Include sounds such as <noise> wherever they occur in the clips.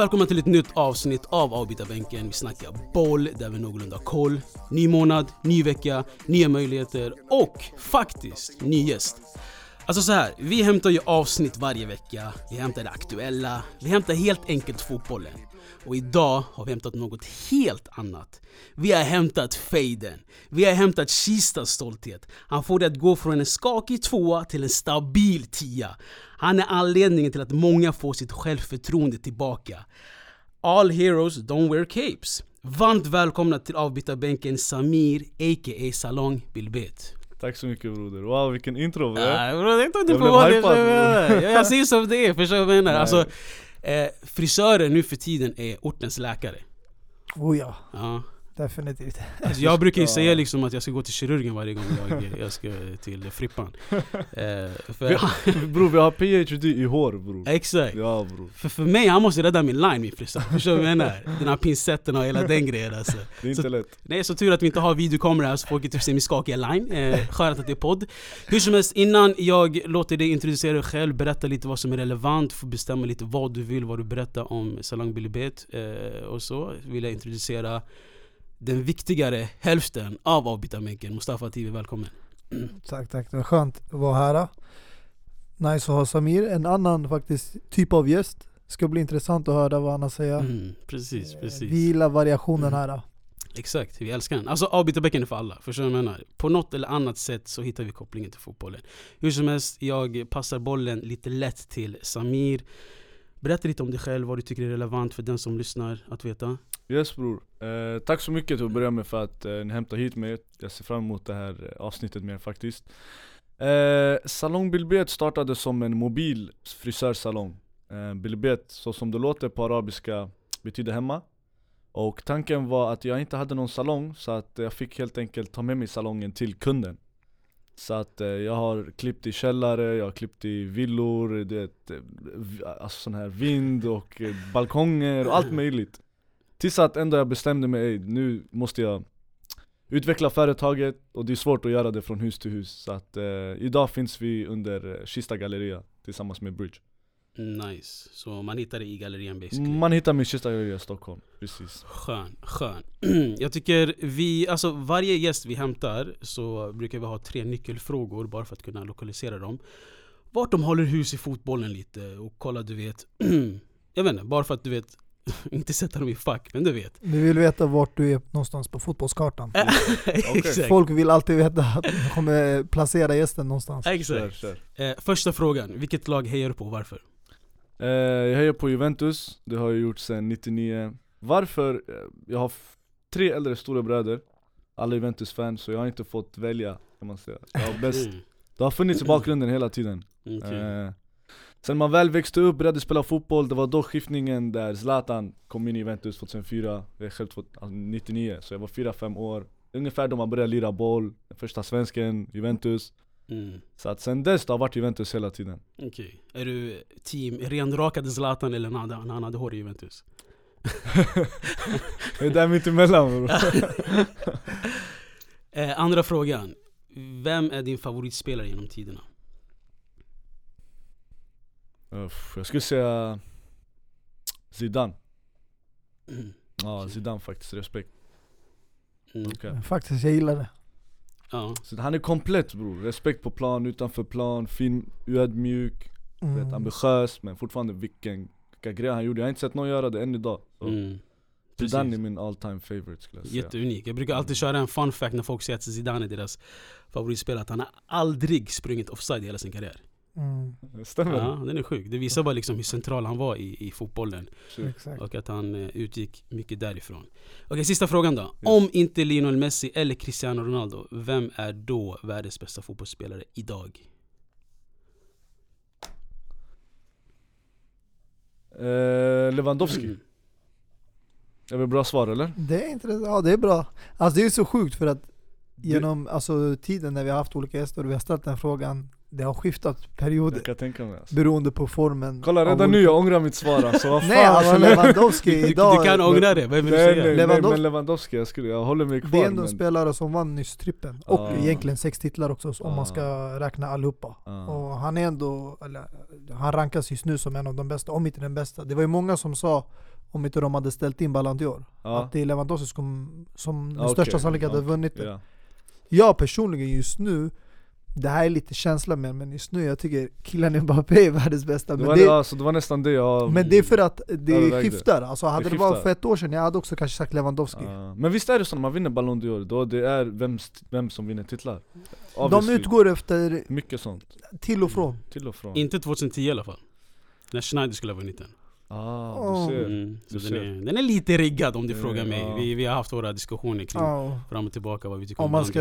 välkomna till ett nytt avsnitt av Avbytarbänken. Vi snackar boll där vi någorlunda har koll. Ny månad, ny vecka, nya möjligheter och faktiskt ny gäst. Alltså så här, vi hämtar ju avsnitt varje vecka. Vi hämtar det aktuella. Vi hämtar helt enkelt fotbollen. Och idag har vi hämtat något helt annat. Vi har hämtat fejden. Vi har hämtat Kistas stolthet. Han får det att gå från en skakig tvåa till en stabil tia. Han är anledningen till att många får sitt självförtroende tillbaka. All heroes don't wear capes. Varmt välkomna till avbytarbänken Samir a.k.a. Salong Bilbet. Tack så mycket broder, wow vilken intro bro, det är inte Jag blev hypad, jag, jag säger som det är, förstår du vad jag menar? <laughs> Alltså, eh, frisörer nu för tiden är ortens läkare. Oh ja, Ja. Definitivt. Alltså jag brukar ju Ja. säga liksom att jag ska gå till kirurgen varje gång jag, <laughs> jag ska till Frippan. Eh, för, <laughs> Bror vi har PhD i hår bror exakt. Ja bror, För, för mig, han måste rädda min line min frisör. Förstår du vad jag menar? Den här pincetten och hela den grejen alltså. det är inte Så- lätt Nej, så tur att vi inte har videokamera här så folk inte ser min skakiga line. Eh, skönt att det är podd. Hur som helst, innan jag låter dig introducera dig själv, berätta lite vad som är relevant, få bestämma lite vad du vill, vad du berättar om Salang Bilibet eh, och så vill jag introducera den viktigare hälften av avbytarbänken. Mustafa TV, välkommen. Tack, tack. Det var skönt att vara här. Nice att ha Samir, en annan faktiskt typ av gäst. Ska bli intressant att höra vad han har att säga. Mm, precis, Eh, precis. Vi gillar variationen Mm. här. Exakt, vi älskar den. Alltså avbytarbänken är för alla, förstår du vad jag menar? På något eller annat sätt så hittar vi kopplingen till fotbollen. Hur som helst, jag passar bollen lite lätt till Samir. Berätta lite om dig själv, vad du tycker är relevant för den som lyssnar att veta. Yes bror, eh, tack så mycket till att börja med för att eh, ni hämtade hit mig. Jag ser fram emot det här eh, avsnittet mer faktiskt. Eh, Salong Bilbet startade som en mobil frisörsalong. Eh, Bilbet, så som det låter på arabiska, betyder hemma. Och tanken var att jag inte hade någon salong så att jag fick helt enkelt ta med mig salongen till kunden. Så att eh, jag har klippt i källare, jag har klippt i villor, du vet, eh, alltså sån här vind och eh, balkonger och allt möjligt. Tills att ändå jag bestämde mig, "Ey, nu måste jag utveckla företaget och det är svårt att göra det från hus till hus Så att eh, idag finns vi under eh, Kista Galleria tillsammans med Bridge Nice. Så man hittar det i gallerian basically. Man hittar mig i Kista Galleria i Stockholm, precis Skön, skön. <clears throat> Jag tycker vi, alltså varje gäst vi hämtar så brukar vi ha tre nyckelfrågor bara för att kunna lokalisera dem. Vart de håller hus i fotbollen lite och kolla du vet, <clears throat> jag vet inte, bara för att du vet, <laughs> inte sätta dem i fack, men du vet. Vi vill veta vart du är någonstans på fotbollskartan. <laughs> Exakt. Folk vill alltid veta att de kommer placera gästen någonstans. Exakt. kör. Eh, första frågan, vilket lag hejar du på och varför? Eh, jag hejar på Juventus, det har jag gjort sedan 99 Varför? Eh, Jag har tre äldre stora bröder Alla Juventus-fans, så jag har inte fått välja kan man säga jag har bäst, Mm, Det har funnits i bakgrunden hela tiden okej. Eh, sen man väl växte upp, började spela fotboll, det var då skiftningen där Zlatan kom in i Juventus 2004, jag är själv två- alltså 99, så jag var 4-5 år Ungefär då man började lira boll, den första svensken, Juventus Mm, Så att sen dess det har varit Juventus hela tiden okej. Är du team renrakade Zlatan eller när han han hade hår i Juventus? <laughs> Det är där mittemellan bror <laughs> Eh, andra frågan. Vem är din favoritspelare genom tiderna? Uff, Jag skulle säga Zidane Mm. <clears throat> Ja Zidane faktiskt, respekt Mm. Men Faktiskt, jag gillar det. Ja. Så Han är komplett bror, respekt på plan, utanför plan, fin, ödmjuk, Mm. vet, ambitiös men fortfarande vilken, vilka grejer han gjorde Jag har inte sett någon göra det än idag så Mm. Zidane är min all time favorite skulle jag säga Jätteunik. Jag brukar alltid köra en fun fact när folk säger att Zidane är deras favoritspelare. Att han har aldrig sprungit offside i hela sin karriär. Mm. Stämmer Ja, den är sjuk. Det visar bara liksom hur central han var i, i fotbollen. det? Exakt. Och att han eh, utgick mycket därifrån. Okej, sista frågan då. Om inte Lionel Messi eller Cristiano Ronaldo, vem är då världens bästa fotbollsspelare idag? Eh, Lewandowski, Mm. är väl bra svar eller? Det är intressant, ja det är bra. Alltså det är så sjukt för att genom alltså, tiden när vi har haft olika gäster och vi har ställt den frågan det har skiftat perioder Jag kan tänka mig alltså. beroende på formen Kolla redan nu jag ångrar mitt svar alltså, vad <laughs> fan Nej alltså Lewandowski <laughs> Du, du, idag du kan ångra det, vad vill du nej, säga? nej, nej, Lewandowski- men Lewandowski, jag, skulle, jag håller mig kvar Det är ändå en men, spelare som vann nyss trippen, och Ah. egentligen sex titlar också om Ah. man ska räkna allihopa ah. Och han är ändå, eller, han rankas just nu som en av de bästa, om inte den bästa Det var ju många som sa, om inte de hade ställt in Ballon d'Or Ja. Att det är Lewandowski som, som med Ah, okej. största sannolikhet hade Ja, vunnit det ja. Jag personligen just nu det här är lite känsla med men just nu jag tycker killen Mbappé är världens bästa det, men var, det, alltså, det var nästan det jag men det är för att det skiftar, alltså hade det, Det varit för ett år sedan, jag hade också kanske sagt Lewandowski Ah. Men visst är det så när man vinner Ballon d'Or, då det är vem, vem som vinner titlar? De Obviously. utgår efter Mycket sånt, till och från till och från Inte 2010 i alla fall. När Schneider skulle ha vunnit den. Ah, Oh. du ser Mm, så du den, ser. är, den är lite riggad om du Den frågar mig. ja. Vi, vi har haft våra diskussioner kring Ja, fram och tillbaka vad vi tycker om Om man ska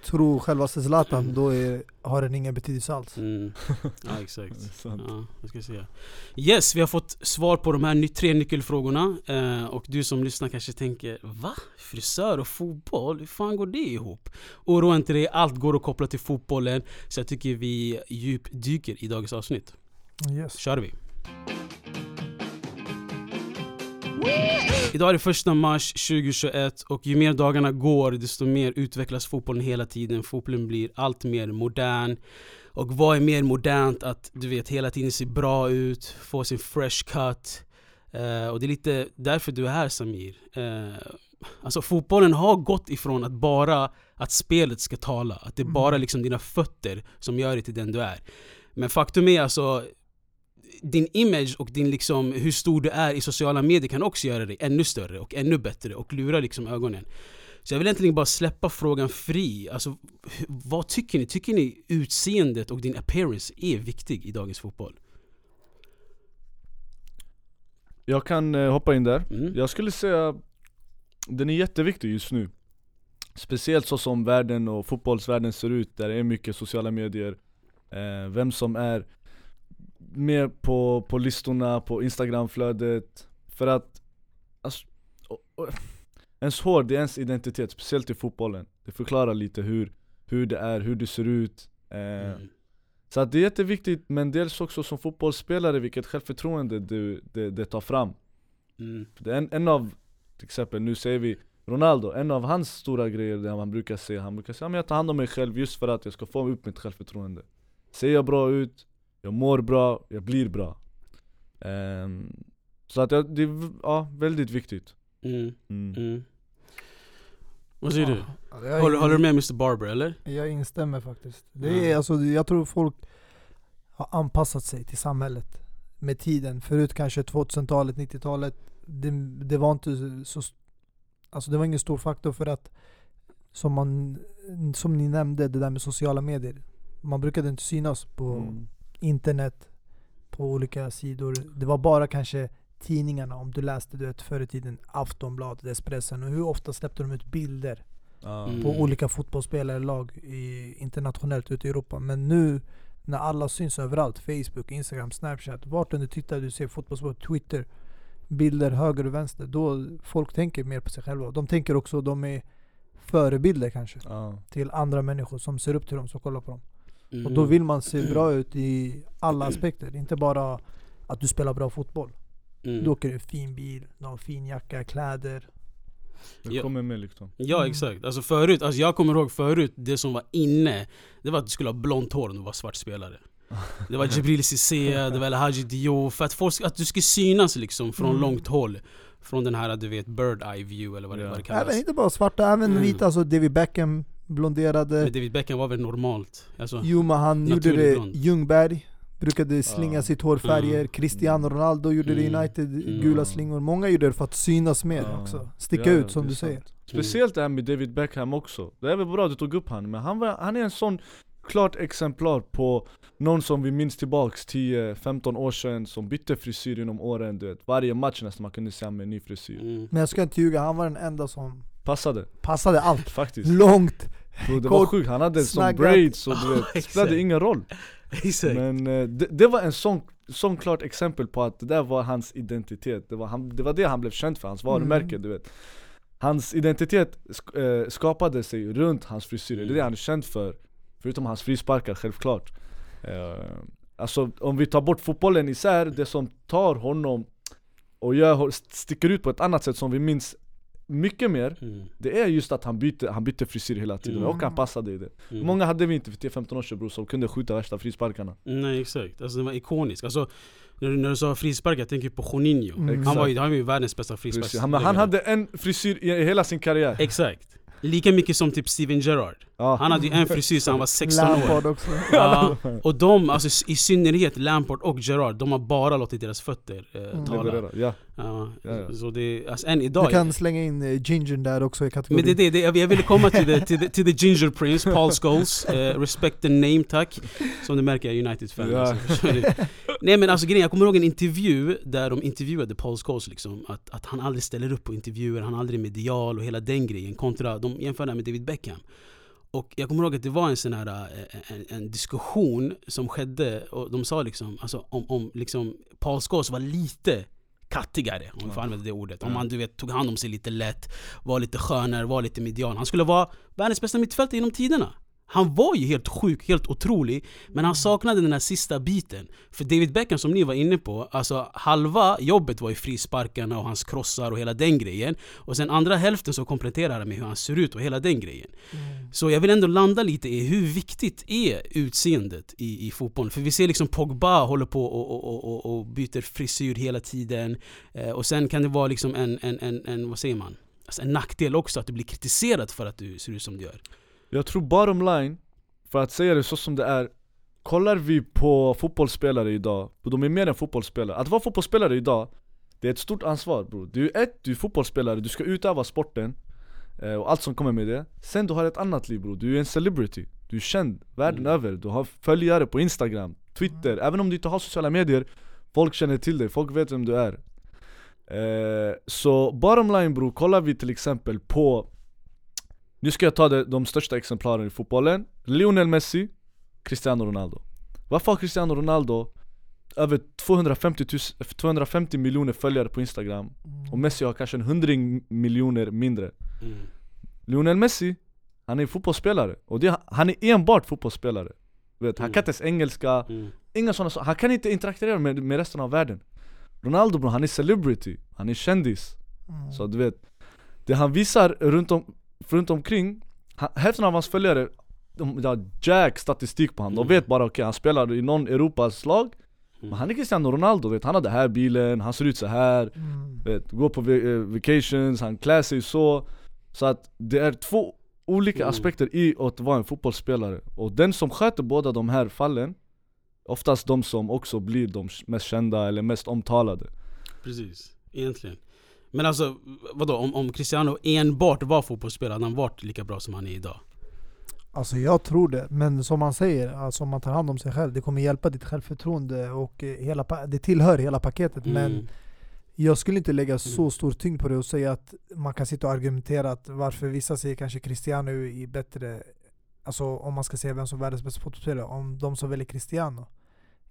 egentligen. tro självaste Zlatan, då är, har den ingen betydelse alls Mm. <laughs> Ja exakt. Ja, jag ska säga. Yes, vi har fått svar på de här ny- tre nyckelfrågorna eh, Och du som lyssnar kanske tänker Va? Frisör och fotboll? Hur fan går det ihop? Oroa inte dig, allt går att koppla till fotbollen Så jag tycker vi djupdyker i dagens avsnitt yes. kör vi! Idag är det första mars 2021 och ju mer dagarna går desto mer utvecklas fotbollen hela tiden. Fotbollen blir allt mer modern. Och vad är mer modernt? Att du vet hela tiden se bra ut, få sin fresh cut. Eh, och det är lite därför du är här Samir. Eh, alltså fotbollen har gått ifrån att bara att spelet ska tala. Att det är bara Mm. liksom dina fötter som gör dig till den du är. Men faktum är alltså din image och din liksom, hur stor du är i sociala medier kan också göra dig ännu större och ännu bättre och lura liksom ögonen. Så jag vill egentligen bara släppa frågan fri. Alltså, vad tycker ni? Tycker ni utseendet och din appearance är viktig i dagens fotboll? Jag kan eh, hoppa in där Mm. Jag skulle säga Den är jätteviktig just nu Speciellt så som världen och fotbollsvärlden ser ut, där det är mycket sociala medier eh, Vem som är med på, på listorna, på instagramflödet. För att alltså, och, och, Ens hår, det är ens identitet, speciellt i fotbollen. Det förklarar lite hur, hur det är, hur det ser ut. Eh, Mm. Så att det är jätteviktigt, men dels också som fotbollsspelare vilket självförtroende du, det, det tar fram. Mm. det är en, en av, till exempel nu säger vi Ronaldo, en av hans stora grejer där han brukar säga, han brukar säga att jag tar hand om mig själv just för att jag ska få upp mitt självförtroende. Ser jag bra ut, jag mår bra, jag blir bra Ehm, Så att jag, det är ja, väldigt viktigt Mm. mm. Mm. Vad säger du? Ja, Håller, håller du med Mr Barber eller? jag instämmer faktiskt det Mm. är, alltså, Jag tror folk har anpassat sig till samhället med tiden Förut kanske 2000-talet, 90-talet det, det var inte så Alltså det var ingen stor faktor för att som, man, som ni nämnde, det där med sociala medier Man brukade inte synas på Mm. Internet På olika sidor Det var bara kanske tidningarna om du läste du vet, förr i tiden Aftonbladet, Expressen och hur ofta släppte de ut bilder. Mm. på olika fotbollsspelare lag i, internationellt ute i Europa Men nu när alla syns överallt, Facebook, Instagram, Snapchat Vart du tittar du ser fotbollsspelare, Twitter Bilder höger och vänster, då folk tänker mer på sig själva De tänker också, de är förebilder kanske Ja. till andra människor som ser upp till dem, som kollar på dem Mm. Och då vill man se bra ut i alla aspekter, inte bara att du spelar bra fotboll Mm. Du åker i en fin bil, du har en fin jacka, kläder Det kommer med liksom Ja Mm. exakt, alltså förut, alltså jag kommer ihåg förut det som var inne Det var att du skulle ha blont hår om du var svart spelare Det var Jibril Cissé, det var El Hadji Diop För att, folk, att du skulle synas liksom från Mm. långt håll Från den här du vet bird eye view eller vad det, Ja. vad det kallas Även inte bara svarta, även Mm. vita, alltså David Beckham blonderade Men David Beckham var väl normalt? Alltså, Juma han gjorde det, blond. Ljungberg brukade slinga Ja. sitt hår färger, Mm. Cristiano Ronaldo gjorde det Mm. United, Mm. gula slingor Många gjorde det för att synas mer Ja. också, sticka Ja, ut som det du sant. säger Speciellt det här med David Beckham också Det är väl bra att du tog upp han, men han, var, han är en sån klart exemplar på någon som vi minns tillbaks 10-15 år sedan som bytte frisyr genom åren du vet Varje match nästan man kunde se han med en ny frisyr mm. Men jag ska inte ljuga, han var den enda som Passade, passade allt. Faktiskt. Långt! Bro, Det var Kort, sjukt, han hade som snaggat. braids och du vet, det spelade ingen roll. <laughs> Exakt. Men eh, det, det var en sån, sån klart exempel på att det där var hans identitet. Det var, han, det, var det han blev känd för, hans varumärke Mm. du vet. Hans identitet sk- eh, skapade sig runt hans frisyrer, det är det han är känd för. Förutom hans frisparkar, självklart. Eh, alltså om vi tar bort fotbollen isär, det som tar honom och gör, sticker ut på ett annat sätt som vi minns mycket mer Mm. Det är just att han bytte, han bytte frisyr hela tiden Mm. och han passade i det Mm. Många hade vi inte för 10-15 år sedan bror som kunde skjuta värsta frisparkarna Nej exakt, alltså det var ikoniskt. Alltså, när, du, när du sa frispark, jag tänker på Juninho. Mm. Han var ju, han var ju världens bästa frispark. Han, han hade en frisyr i hela sin karriär Exakt. Lika mycket som typ Steven Gerrard. ja. Han hade ju en frisyr sedan han var 16 år. Lampard också. Ja, och de, alltså i synnerhet Lampard och Gerrard, de har bara låtit deras fötter eh, Mm. tala. Leverera, ja. Ja, Ja, ja. Så det, alltså än Du idag. kan slänga in eh, Gingern där också i kategorin. Men det är det, det, jag ville komma till the, till the, till the Ginger Prince, Paul Scholes. <laughs> Eh, respect the name tack. Som du märker, jag är United-fan. Ja. Alltså, du? Nej men alltså grejen, jag kommer ihåg en intervju där de intervjuade Paul Scholes liksom. Att, att han aldrig ställer upp på intervjuer, han är aldrig medial och hela den grejen. Kontra, de jämförde med David Beckham. Och jag kommer ihåg att det var en sån här eh, en, en diskussion som skedde och de sa liksom, alltså om, om liksom Paul Scholes var lite kattigare, om vi får använda det ordet. Om han du vet, tog hand om sig lite lätt, var lite skönare, var lite medial. Han skulle vara världens bästa mittfältare genom tiderna. Han var ju helt sjuk, helt otrolig, men han saknade den här sista biten. För David Beckham som ni var inne på, alltså halva jobbet var ju frisparkarna och hans krossar och hela den grejen. Och sen andra hälften så kompletterar han med hur han ser ut och hela den grejen. Mm. Så jag vill ändå landa lite i hur viktigt är utseendet i, i fotbollen? För vi ser liksom Pogba håller på och, och, och, och, och byter frisyr hela tiden. Eh, och sen kan det vara liksom en, en, en, en vad säger man? Alltså en nackdel också att du blir kritiserad för att du ser ut som du gör. Jag tror bottom line, för att säga det så som det är Kollar vi på fotbollsspelare idag, de är mer än fotbollsspelare. Att vara fotbollsspelare idag, det är ett stort ansvar bror. Du är ett, du är fotbollsspelare, du ska utöva sporten eh, Och allt som kommer med det. Sen du har ett annat liv bror, du är en celebrity. Du är känd världen Mm. över, du har följare på instagram, twitter. Även om du inte har sociala medier Folk känner till dig, folk vet vem du är. Eh, Så bottom line bror, kollar vi till exempel på nu ska jag ta det, de största exemplaren i fotbollen. Lionel Messi, Cristiano Ronaldo. Varför har Cristiano Ronaldo över 250, 000, 250 miljoner följare på Instagram? Och Messi har kanske en hundring miljoner mindre. Mm. Lionel Messi, han är fotbollsspelare. Och det, han är enbart fotbollsspelare. Vet, Han Mm. kan inte ens engelska, Mm. inga sådana saker, han kan inte interagera med, med resten av världen. Ronaldo bro, han är celebrity, han är kändis. Mm. så du vet, det han visar runt, om, runt omkring Hälften av hans följare, de har jack statistik på honom Mm. De vet bara okej, han spelar i någon Europas lag Mm. Men han är Cristiano Ronaldo, vet, han har den här bilen, han ser ut så här Mm. vet, Går på eh, vacations, han klär sig så Så att det är två olika Mm. aspekter i att vara en fotbollsspelare Och den som sköter båda de här fallen Oftast de som också blir de mest kända eller mest omtalade Precis, egentligen. Men alltså, vadå? Om, om Cristiano enbart var fotbollsspelare, hade han varit lika bra som han är idag? Alltså jag tror det, men som man säger, alltså om man tar hand om sig själv, det kommer hjälpa ditt självförtroende och eh, hela, det tillhör hela paketet. Men Mm. jag skulle inte lägga så Mm. stor tyngd på det och säga att man kan sitta och argumentera att varför vissa säger kanske Cristiano är bättre, alltså om man ska säga vem som är världens bästa fotbollsspelare, om de som väljer Cristiano.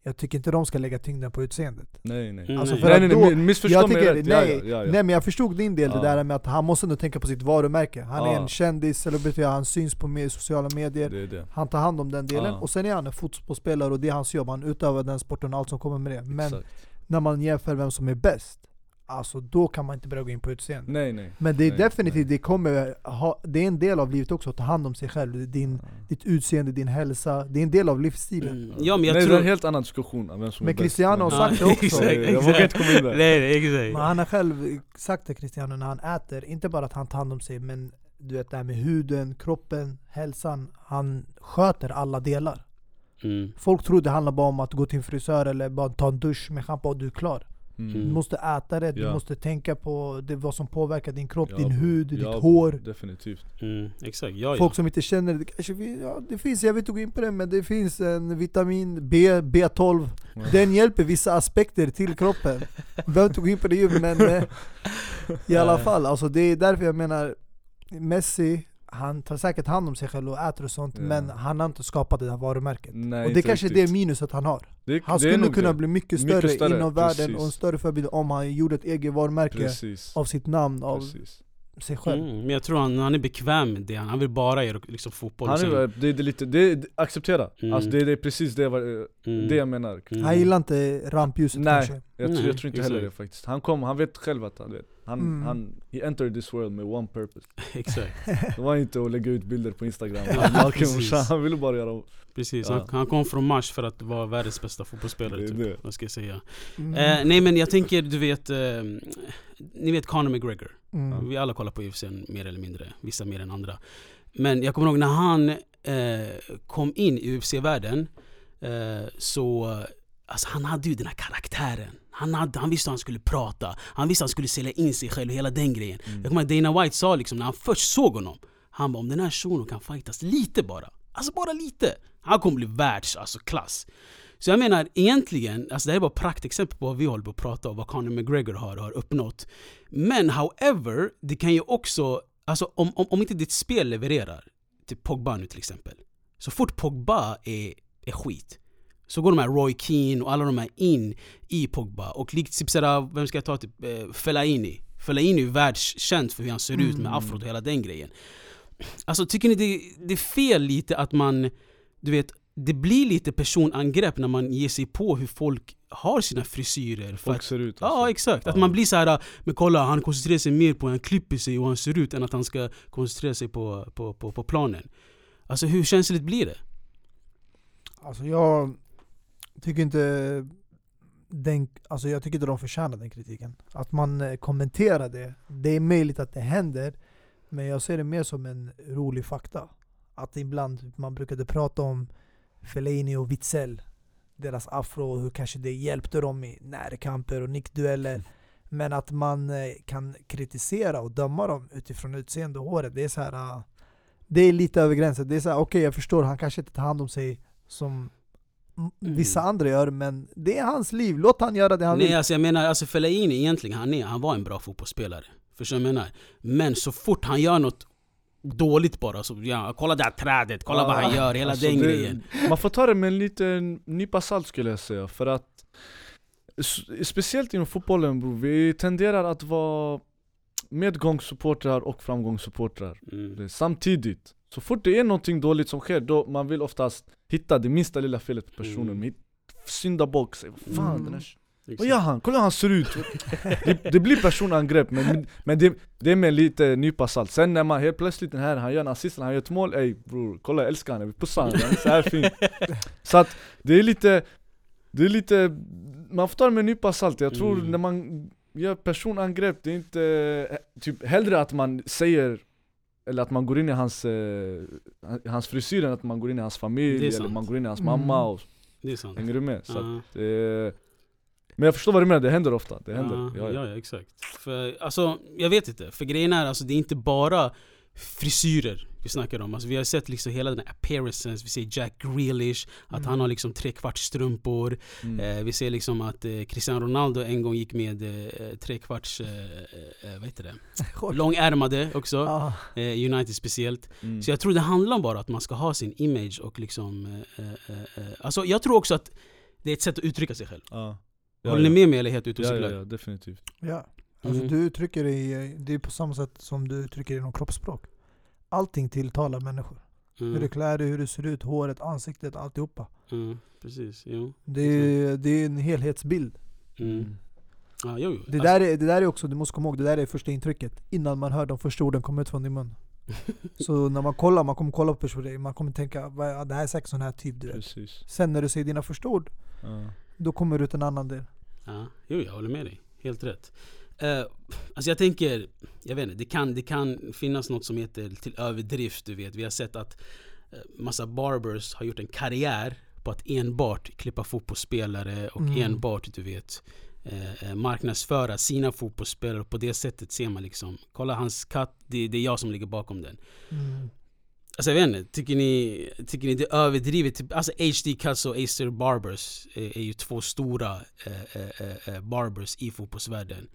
Jag tycker inte de ska lägga tyngden på utseendet. Nej nej Mm. Alltså Nej. för Nej nej, då, nej missförstå mig rätt, nej, ja, ja, ja. nej men jag förstod din del, Ja. det där med att han måste nog tänka på sitt varumärke. Han är en kändis, celebrity, han syns på med sociala medier. Det det Han tar hand om den delen, Ja. och sen är han en fotbollsspelare och det är hans jobb. Han utövar den sporten och allt som kommer med det. Men Exakt. när man jämför vem som är bäst, alltså då kan man inte börja gå in på utseende. Nej nej Men det är Nej, definitivt, nej. det kommer ha, det är en del av livet också, att ta hand om sig själv. Din, ditt utseende, din hälsa, det är en del av livsstilen. Mm. Ja men jag Nej det är tror... en helt annan diskussion om vem som Men är Cristiano har sagt det <laughs> också. exakt, Jag exakt. vågar inte komma in där Nej, nej, exakt. Men han har själv sagt det Cristiano när han äter, inte bara att han tar hand om sig men du vet det här med huden, kroppen, hälsan. Han sköter alla delar. Mm. Folk tror det handlar bara om att gå till en frisör eller bara ta en dusch med schampo och du är klar. Mm. Du måste äta rätt, du Ja. måste tänka på det, vad som påverkar din kropp, Ja, din hud, Ja, ditt hår. Definitivt Mm. Exakt, ja, ja. Folk som inte känner det, kanske det finns, jag vill inte gå in på det men det finns en vitamin B, B12 Ja. Den hjälper vissa aspekter till kroppen Vi behöver inte gå in på det men I alla fall, alltså det är därför jag menar Messi, han tar säkert hand om sig själv och äter och sånt Ja. Men han har inte skapat det här varumärket Nej, Och det inte kanske är det minuset han har det, Han det är skulle kunna det. bli mycket Mycket större, större, inom världen precis. och en större förebild om han gjorde ett eget varumärke Precis, av sitt namn, av precis sig själv. Mm, men jag tror han, han är bekväm med det, han vill bara göra liksom, fotboll. Han är, det, det är lite, det, acceptera. Mm. Alltså det, det är precis det, mm, det jag menar. mm. Han gillar inte rampljuset Nej. kanske. Jag, Nej, jag tror inte heller det faktiskt. Han kom, han vet själv att han vet. Han, Mm. han, he entered this world med one purpose. <laughs> Exakt, Det var inte att lägga ut bilder på instagram, Ja, Han ville bara göra precis. Ja. Han, han kom från Mars för att vara världens bästa Det fotbollsspelare är typ. det. Vad ska jag säga? Mm. Eh, nej men jag tänker, du vet, eh, ni vet Conor McGregor. Mm. Vi alla kollar på UFC mer eller mindre, vissa mer än andra. Men jag kommer ihåg när han eh, kom in i UFC-världen eh, så Alltså han hade ju den här karaktären. Han, hade, han visste hur han skulle prata, han visste hur han skulle sälja in sig själv och hela den grejen. Mm. Jag kommer ihåg Dana White sa liksom när han först såg honom Han bara om den här shunon kan fightas lite bara. Alltså bara lite. Han kommer bli världs, alltså klass. Så jag menar egentligen, alltså det här är bara praktexempel på vad vi håller på att prata om Vad Conor McGregor har, har uppnått. Men however, det kan ju också Alltså om, om, om inte ditt spel levererar Till Pogba nu till exempel Så fort Pogba är, är skit så går de här Roy Keane och alla de här in i Pogba och likt typ såhär, vem ska jag ta typ, eh, Fellaini Fellaini är världskänd för hur han ser ut med Mm. afrot och hela den grejen Alltså tycker ni det, det är fel lite att man, du vet, det blir lite personangrepp när man ger sig på hur folk har sina frisyrer för Folk att, ser ut Ja alltså. exakt, att Ja. man blir så här men kolla han koncentrerar sig mer på hur han klipper sig och hur han ser ut än att han ska koncentrera sig på, på, på, på planen Alltså hur känsligt blir det? Alltså jag tycker inte den, alltså jag tycker inte de förtjänar den kritiken. Att man eh, kommenterar det, det är möjligt att det händer Men jag ser det mer som en rolig fakta Att ibland, man brukade prata om Fellaini och Witzel Deras afro och hur kanske det hjälpte dem i närkamper och nickdueller Men att man eh, kan kritisera och döma dem utifrån utseende och håret Det är så här. ah, Det är lite över gränsen, det är så här, okej jag förstår, han kanske inte tar hand om sig som Mm. vissa andra gör Men det är hans liv, låt han göra det han Nej vill alltså jag menar, alltså Fellaini egentligen, han, är, han var en bra fotbollsspelare Förstår du vad jag menar? Men så fort han gör något dåligt bara så, ja, kolla det här trädet, kolla vad han gör, hela Alltså, den det- grejen Man får ta det med en liten nypa salt skulle jag säga, för att Speciellt inom fotbollen bror, vi tenderar att vara medgångssupportrar och framgångssupportrar mm. Samtidigt, så fort det är någonting dåligt som sker, då man vill oftast hitta det minsta lilla felet på personen, Mm. syndabock, säga fan Mm. den här Exakt. vad gör han? Kolla hur han ser ut! det, det blir personangrepp, men, men det, det är med lite nypa salt Sen när man helt plötsligt den här, han gör en assist, han gör ett mål, ey bror, kolla jag älskar honom, jag vill pussa honom, han är så här fin <laughs> Så att det är lite, det är lite, man får ta det med en nypa salt Jag tror Mm. när man gör personangrepp, det är inte, eh, typ hellre att man säger eller att man går in i hans, eh, hans frisyr än att man går in i hans familj, eller man går in i hans Mm. mamma och, Det är sant Hänger du med? Så att, eh, men jag förstår vad du menar, det händer ofta, det händer Ja, ja, ja, ja. ja, exakt. För, alltså, jag vet inte, för grejen är alltså det är inte bara frisyrer vi snackar om. Alltså, vi har sett liksom hela den här appearancen, vi ser Jack Grealish, att Mm. han har liksom trekvarts strumpor. Mm. Eh, vi ser liksom att eh, Cristiano Ronaldo en gång gick med eh, trekvarts, eh, eh, vad heter det? <laughs> Långärmade också, Ah, eh, United speciellt. Mm. Så jag tror det handlar om bara att man ska ha sin image och liksom... Eh, eh, eh, alltså jag tror också att det är ett sätt att uttrycka sig själv. Ja. Håller ni med mig eller helt ute och Ja, ja, cyklar? ja, definitivt ja. Alltså Mhm. du uttrycker dig, det är på samma sätt som du uttrycker dig inom kroppsspråk Allting tilltalar människor Hur du Mm, klär dig, hur du ser ut, håret, ansiktet, alltihopa mm, precis, jo. Det är, det är en helhetsbild Mm. Ja, jo, jo. det där, är, det där är också, du måste komma ihåg, det där är första intrycket Innan man hör de första orden komma ut från din mun <laughs> Så när man kollar, man kommer kolla på personen, man kommer tänka "Vad- ja, det här är säkert sån här typ du vet Precis Sen när du säger dina första ord, ja. då kommer det ut en annan del Ja, jo, jag håller med dig. Helt rätt. Uh, alltså jag tänker, jag vet inte, det kan, det kan finnas något som heter till överdrift, du vet. Vi har sett att uh, massa barbers har gjort en karriär på att enbart klippa fotbollsspelare och Mm. enbart, du vet, eh, eh, marknadsföra sina fotbollsspelare. På det sättet ser man liksom, kolla hans katt, det, det är jag som ligger bakom den. mm. Alltså jag vet inte, tycker ni, tycker ni det är överdrivet? Typ, Alltså HD Cuts och Acer Barbers är, är ju två stora eh, eh, eh, barbers i fotbollsvärlden.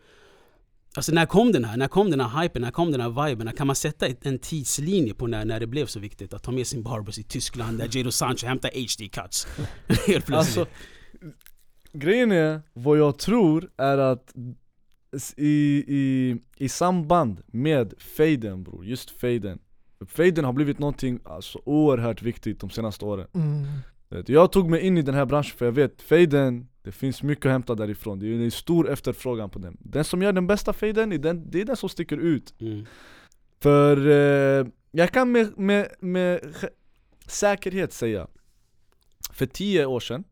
Alltså när kom den här? När kom den här hypen? När kom den här viben? Kan man sätta en tidslinje på när, när det blev så viktigt att ta med sin barbers i Tyskland där Jadon Sancho hämtar HD Cuts? <laughs> Helt plötsligt. Alltså, grejen är, vad jag tror är att i, i, i samband med faden bror, just faden Faden har blivit någonting alltså, oerhört viktigt de senaste åren Mm. Vet, Jag tog mig in i den här branschen för jag vet, faden, det finns mycket att hämta därifrån. Det är en stor efterfrågan på den. Den som gör den bästa faden, är den- det är den som sticker ut. Mm. För eh, jag kan med, med, med säkerhet säga För tio år sedan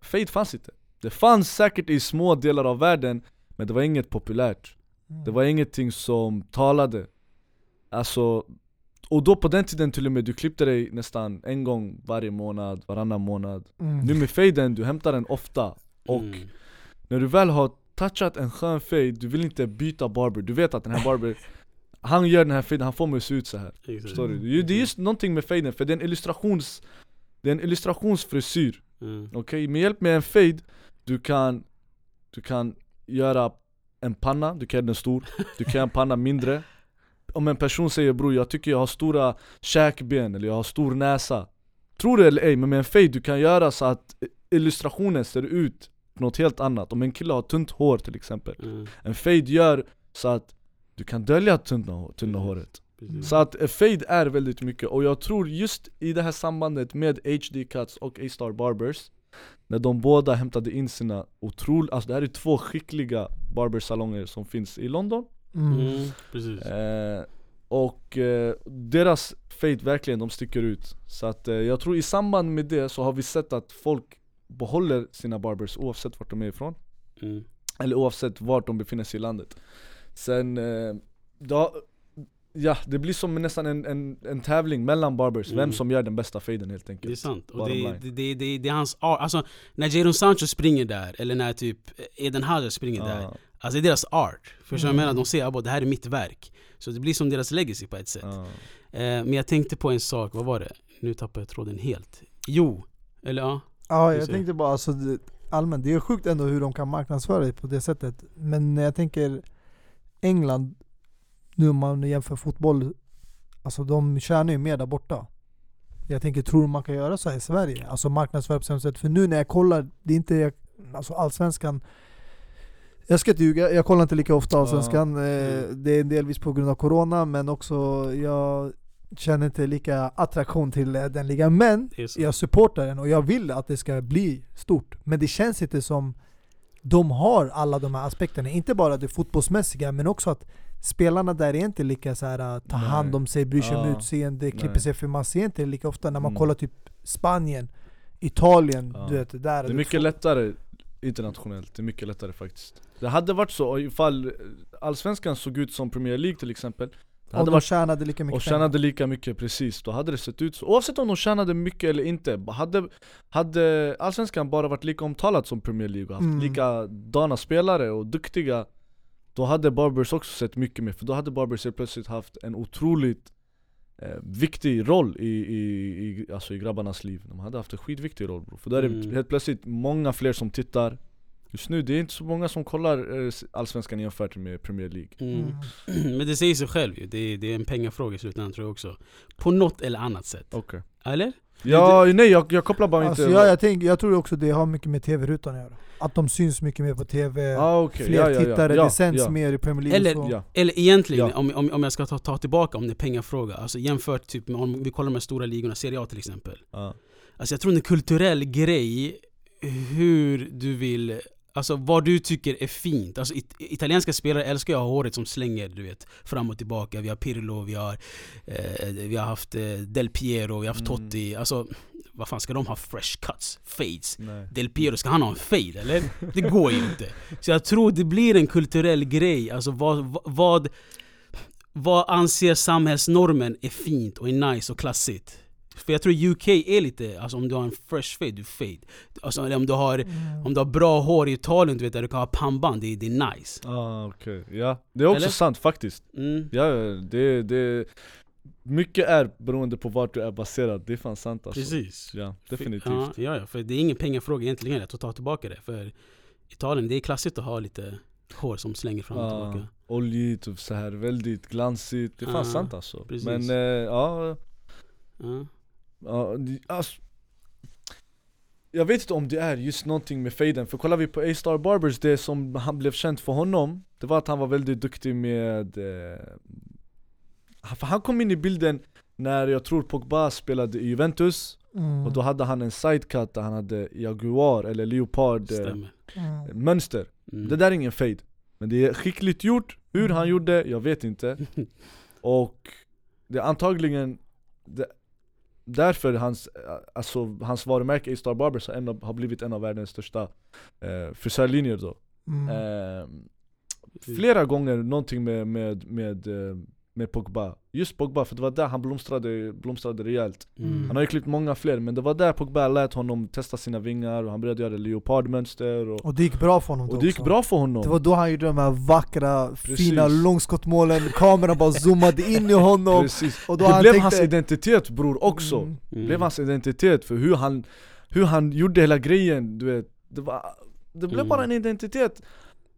Fade fanns inte. Det fanns säkert i små delar av världen Men det var inget populärt. Det var ingenting som talade. Alltså Och då på den tiden till och med, du klippte dig nästan en gång varje månad, varannan månad Mm. Nu med faden, du hämtar den ofta Och Mm. när du väl har touchat en skön fade, du vill inte byta barber Du vet att den här barber <laughs> Han gör den här faden, han får mig att se ut så här. Förstår du? Det är- just någonting med faden, för det är en illustrations Det är en illustrationsfrisyr Mm. Okej, med hjälp med en fade Du kan Du kan göra en panna, du kan göra den stor Du kan göra en panna mindre Om en person säger bror jag tycker jag har stora käkben eller jag har stor näsa Tror det eller ej, men med en fade du kan göra så att illustrationen ser ut något helt annat Om en kille har tunt hår till exempel Mm. En fade gör så att du kan dölja tunna, tunna Mm. håret Precis. så att fade är väldigt mycket, och jag tror just i det här sambandet med HD Cuts och A-Star Barbers När de båda hämtade in sina otroliga, alltså det här är två skickliga barbersalonger som finns i London Mm. Mm. Precis. eh, Och eh, deras fade verkligen, de sticker ut Så att eh, jag tror i samband med det så har vi sett att folk behåller sina barbers oavsett vart de är ifrån Mm. eller oavsett vart de befinner sig i landet Sen, eh, då, ja det blir som nästan en, en, en tävling mellan barbers, Mm. vem som gör den bästa faden helt Det är enkelt sant. Och det, det, det, det, det är hans art. Alltså, när Jadon Sancho springer där, eller när typ Eden Hazard springer där. Alltså det är deras art. Förstår du Mm. vad jag menar? De säger att det här är mitt verk. Så det blir som deras legacy på ett sätt. Eh, men jag tänkte på en sak, vad var det? Nu tappar jag tråden helt. Jo, eller ja. Ja, jag ser. tänkte bara alltså, det, allmänt, det är sjukt ändå hur de kan marknadsföra det på det sättet. Men jag tänker England, nu om man jämför fotboll, alltså de tjänar ju mer där borta. Jag tänker, tror du man kan göra så här i Sverige? Alltså marknadsföra på samma sätt. För nu när jag kollar, det är inte, alltså allsvenskan jag ska inte ljuga, jag kollar inte lika ofta allsvenskan. Eh. Det är delvis på grund av corona, men också jag känner inte lika attraktion till eh, den ligan. Men Det jag supportar den och jag vill att det ska bli stort. Men det känns inte som de har alla de här aspekterna. Inte bara det fotbollsmässiga, men också att spelarna där är inte lika så här äh, ta hand om sig, bryr sig om Ja. utseende, klipper Nej. sig för man ser inte det lika ofta när man Mm. kollar typ Spanien, Italien, Ja. du vet, där Det är mycket lättare internationellt, det är mycket lättare faktiskt. Det hade varit så ifall Allsvenskan såg ut som Premier League till exempel Det Och hade de varit tjänade lika mycket och tjänade lika mycket precis, då hade det sett ut så. Oavsett om de tjänade mycket eller inte, hade, hade Allsvenskan bara varit lika omtalat som Premier League och haft Mm. likadana spelare och duktiga Då hade Barbers också sett mycket mer, för då hade Barbers helt plötsligt haft en otroligt eh, viktig roll i, i, i, alltså i grabbarnas liv De hade haft en skitviktig roll bro. för då är det Mm. helt plötsligt många fler som tittar Just nu, det är inte så många som kollar eh, Allsvenskan jämfört med Premier League Mm. Mm. <clears throat> Men det säger sig själv ju. Det är, det är en pengafråga i slutändan tror jag också. På något eller annat sätt. Okej Eller? Ja, nej jag, jag kopplar bara Alltså, inte jag, jag, tänker, jag tror också det har mycket med tv-rutan att göra. Att de syns mycket mer på tv, ah, okay. fler ja, ja, tittare, ja. det sänds ja. mer i Premier League Eller- och så. Ja. Eller egentligen, Ja. om, om, om jag ska ta, ta tillbaka om det är pengafråga. Alltså jämfört typ med om vi kollar de här stora ligorna, Serie A till exempel. Ja. Alltså jag tror det är en kulturell grej hur du vill Alltså vad du tycker är fint. Alltså it italienska spelare älskar ju att ha håret som slänger du vet fram och tillbaka. Vi har Pirlo, vi har, eh, vi har haft eh, Del Piero, vi har haft Mm. Totti. Alltså vad fan ska de ha fresh cuts? Fades? Nej. Del Piero, ska han ha en fade eller? Det går ju inte. Så jag tror det blir en kulturell grej. Alltså vad, vad, vad anser samhällsnormen är fint och är nice och klassigt? För jag tror UK är lite, alltså om du har en fresh fade, du fade. Alltså om du har, Mm. om du har bra hår i Italien, du vet där du kan ha pannband, det, är- det är nice. Ah, okej. Ja, det är också Eller? sant faktiskt Mm. Ja, det, det Mycket är beroende på vart du är baserad, det är fan sant alltså Precis. Ja, definitivt Ja, ja, ja, för det är ingen pengafråga egentligen att ta tillbaka det. För Italien, det är klassiskt att ha lite hår som slänger fram och Ja, tillbaka. Oljigt och så här väldigt glansigt, det är fan Ja, sant alltså precis. Men eh, ja, Ja. Ja alltså, jag vet inte om det är just någonting med faden, för kollar vi på A-Star Barbers, det som han blev känd för honom Det var att han var väldigt duktig med... Eh, han- för han kom in i bilden när jag tror Pogba spelade i Juventus Mm. Och då hade han en sidecut där han hade Jaguar eller Leopard eh. Mm. mönster Mm. Det där är ingen fade Men det är skickligt gjort, hur han gjorde, jag vet inte <laughs> Och det är antagligen det, därför hans, alltså, hans varumärke A-Star Barbers har, en av, har blivit en av världens största eh, frisörlinjer då Mm. eh, Flera gånger någonting med, med, med, eh, med Pogba Just Pogba, för det var där han blomstrade, blomstrade rejält Mm. Han har ju klippt många fler, men det var där Pogba lät honom testa sina vingar och han började göra leopardmönster och, Och det gick bra för honom och det gick också. bra för honom Det var då han gjorde de här vackra, Precis. fina långskottmålen, kameran bara zoomade in i honom Precis. och då Det han blev tänkte, hans identitet bror också Mm. Det blev hans identitet för hur han, hur han gjorde hela grejen, du vet Det, var, det blev Mm. bara en identitet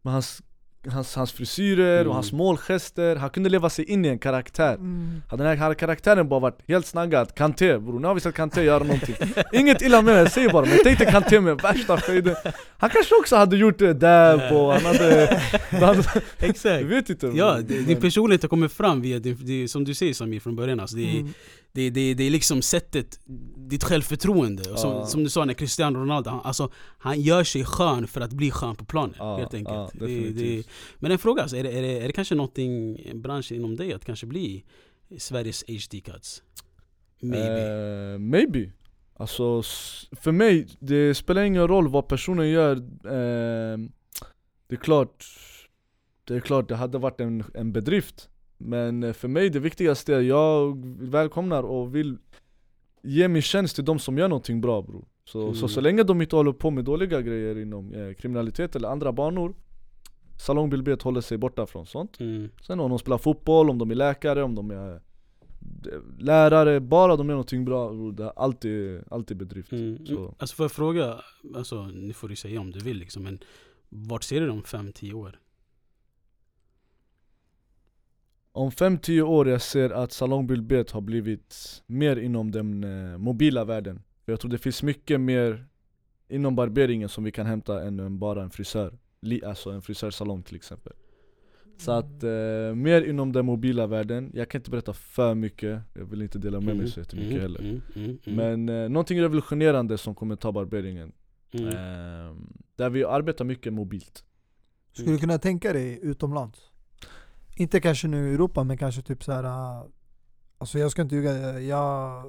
med hans, hans, hans frisyrer Mm. och hans målgester, han kunde leva sig in i en karaktär Mm. Hade den här karaktären bara varit helt snaggad, Kanté bror, nu har vi sett Kanté göra någonting <laughs> Inget illa med det, jag säger bara, men tänk dig Kanté med värsta fejden Han kanske också hade gjort det där på, han hade... <laughs> hade Exakt! vet inte Ja, men- din personlighet har kommit fram via din, det, som du säger Samir från början alltså, det, Mm. Det, det, det är liksom sättet, ditt självförtroende och som, som du sa när Cristiano Ronaldo, han, alltså, han gör sig skön för att bli skön på planen Ja, helt enkelt ja, det, det. Men en fråga, alltså, är, det, är, det, är det kanske någonting, en bransch inom dig att kanske bli Sveriges HD Cuts? Maybe Eh, maybe. Alltså, för mig, det spelar ingen roll vad personen gör. Eh, det är klart, det är klart det hade varit en, en bedrift. Men eh, för mig det viktigaste är jag välkomnar och vill ge min tjänst till de som gör någonting bra bror. Så, så, Mm. så länge de inte håller på med dåliga grejer inom eh, kriminalitet eller andra banor Salongbildbet håller sig borta från sånt. mm. Sen om de spelar fotboll, om de är läkare, om de är eh, lärare, bara de gör någonting bra, bror, det är alltid, alltid bedrift. Mm. Så. Alltså får jag fråga, alltså, nu får du säga om du vill liksom, men vart ser du om 5-10 år? Om 5-10 år jag ser att salongbildbet har blivit mer inom den eh, mobila världen. För jag tror det finns mycket mer inom barberingen som vi kan hämta än bara en frisör. Li, alltså en frisörsalong till exempel. Så att eh, mer inom den mobila världen, jag kan inte berätta för mycket, jag vill inte dela med mig så jättemycket mm, heller. mm, mm, mm, Men eh, någonting revolutionerande som kommer ta barberingen. mm. Ehm, där vi arbetar mycket mobilt. Skulle du kunna tänka dig utomlands? Inte kanske nu i Europa men kanske typ så här. äh, Alltså jag ska inte ljuga, jag,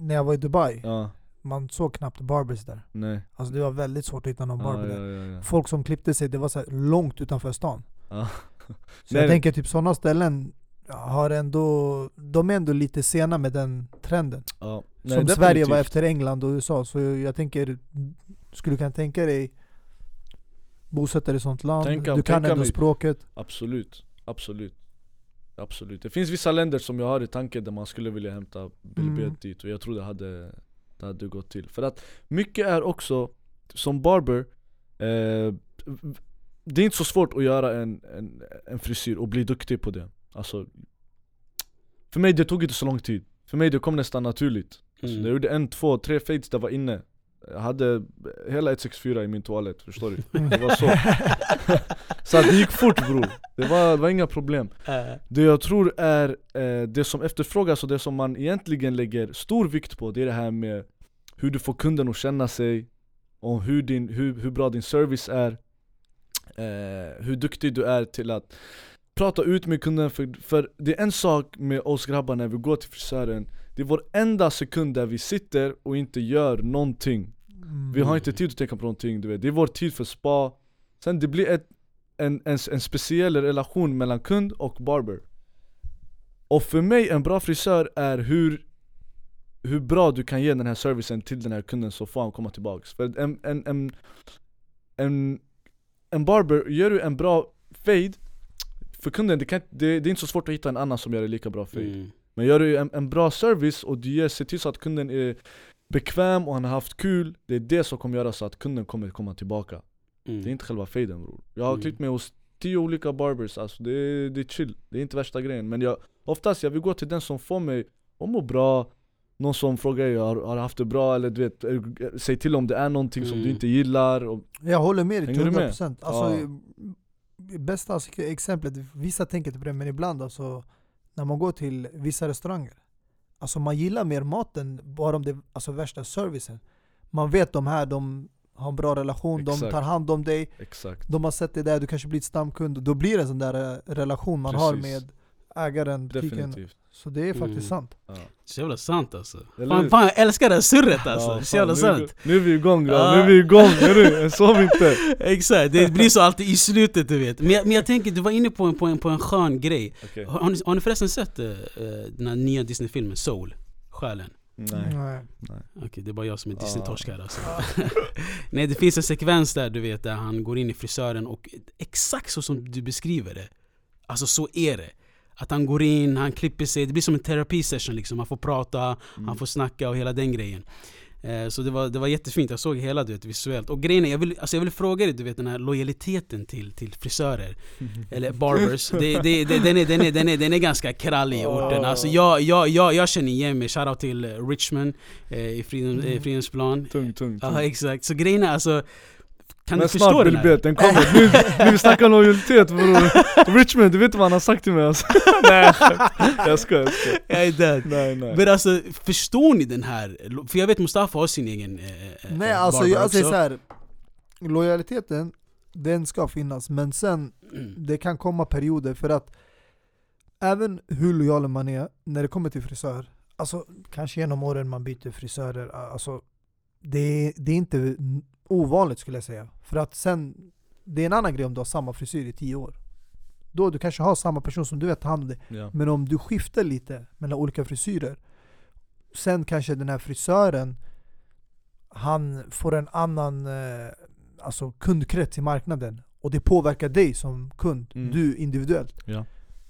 när jag var i Dubai, Ja, man såg knappt barbers där nej. Alltså det var väldigt svårt att hitta någon barber ja, där ja. Folk som klippte sig, det var så långt utanför stan Ja. Så <laughs> Nej, jag tänker typ sådana ställen har ändå, de är ändå lite sena med den trenden Ja. Som Nej, Sverige var efter England och USA, så jag tänker Skulle du kunna tänka dig bosätta dig i sånt land, Tänka- du kan ändå mig- språket Absolut, absolut. Absolut, det finns vissa länder som jag har i tanken där man skulle vilja hämta bilbet Mm. dit och jag tror det hade, det hade gått till. För att mycket är också, som barber eh, Det är inte så svårt att göra en, en, en frisyr och bli duktig på det. Alltså För mig det tog inte så lång tid. För mig det kom nästan naturligt. Alltså, Mm. Jag gjorde en, två, tre fades där var inne Jag hade hela 164 i min toalett, förstår du? Det var så. <laughs> Så det gick fort bror, det var, det var inga problem. Det jag tror är eh, det som efterfrågas och det som man egentligen lägger stor vikt på Det är det här med hur du får kunden att känna sig Och hur, din, hur, hur bra din service är. Eh, Hur duktig du är till att prata ut med kunden. För, för det är en sak med oss grabbar när vi går till frisören. Det är vår enda sekund där vi sitter och inte gör någonting Mm. vi har inte tid att tänka på någonting, du vet. det är vår tid för spa Sen det blir ett, en, en, en speciell relation mellan kund och barber Och för mig, en bra frisör är hur, hur bra du kan ge den här servicen till den här kunden så får han komma tillbaks För en, en, en, en, en barber, gör du en bra fade För kunden, det, kan, det, det är inte så svårt att hitta en annan som gör en lika bra fade mm. men gör du en, en bra service och du ger, ser till så att kunden är bekväm och han har haft kul Det är det som kommer göra så att kunden kommer komma tillbaka Mm. Det är inte själva faden bror Jag har Mm. klippt mig hos tio olika barbers, alltså det är, det är chill Det är inte värsta grejen Men jag, oftast jag vill gå till den som får mig att må bra någon som frågar dig har, har haft det bra eller du vet, är- säg till om det är någonting som du Mm. inte gillar och, Jag håller med dig till Hänger du med? 100% alltså, Ja. Bästa exemplet, vissa tänker inte på det men ibland alltså När man går till vissa restauranger Alltså man gillar mer maten bara om det är alltså, värsta servicen Man vet de här, de har en bra relation, de Exakt. tar hand om dig exakt De har sett dig där, du kanske blir ett stamkund Då blir det en sån där eh, relation man har Precis. Ägaren, butiken Definitivt Så det är faktiskt Mm. sant ja. Så jävla sant alltså. Fan, fan jag älskar det här surret alltså. Ja, så jävla fan, nu, sant. nu är vi igång Ja. nu är vi igång, är du? Sov inte! <laughs> Exakt, det blir så alltid i slutet du vet. Men jag, men jag tänker, du var inne på en, på en, på en skön grej. Okej, Har, ni, har ni förresten sett uh, den här nya Disney-filmen Soul? Själen? nej, Okej, det är bara jag som är. Disney-torsk här alltså. <laughs> Nej, det finns en sekvens där du vet, där han går in i frisören och exakt så som du beskriver det. Alltså så är det. Att han går in, han klipper sig, det blir som en terapisession liksom. Han får prata, Mm. han får snacka och hela den grejen. Eh, Så det var, det var jättefint, jag såg hela du vet, visuellt. Och grejen är, jag vill, alltså jag vill fråga dig, du vet den här lojaliteten till, till frisörer, <laughs> eller barbers, det, det, det, den, är, den, är, den, är, den är ganska krallig i orten. Alltså jag, jag, jag, jag känner igen mig, shoutout till Richmond eh, i Fridhem, eh, Fridhemsplan. Tung, tung, tung Ja exakt, så grejen är alltså Kan Men du förstå den här? Den kommer, nu, nu vi snackar lojalitet bror Richmond, du vet vad han har sagt till mig alltså <laughs> Nej jag skojar, jag skojar Jag är död Nej nej Men alltså, förstår ni den här? För jag vet Mustafa har sin egen eh, eh, Nej eh, alltså barber jag säger också. så här. Lojaliteten, den ska finnas men sen Mm. det kan komma perioder för att även hur lojal man är när det kommer till frisör, alltså kanske genom åren man byter frisörer, alltså det är, det är inte ovanligt skulle jag säga. För att sen, det är en annan grej om du har samma frisyr i tio år. Då du kanske har samma person som du vet tar hand om dig. ja. Men om du skiftar lite mellan olika frisyrer Sen kanske den här frisören Han får en annan eh, alltså kundkrets i marknaden Och det påverkar dig som kund, Mm. du individuellt Ja.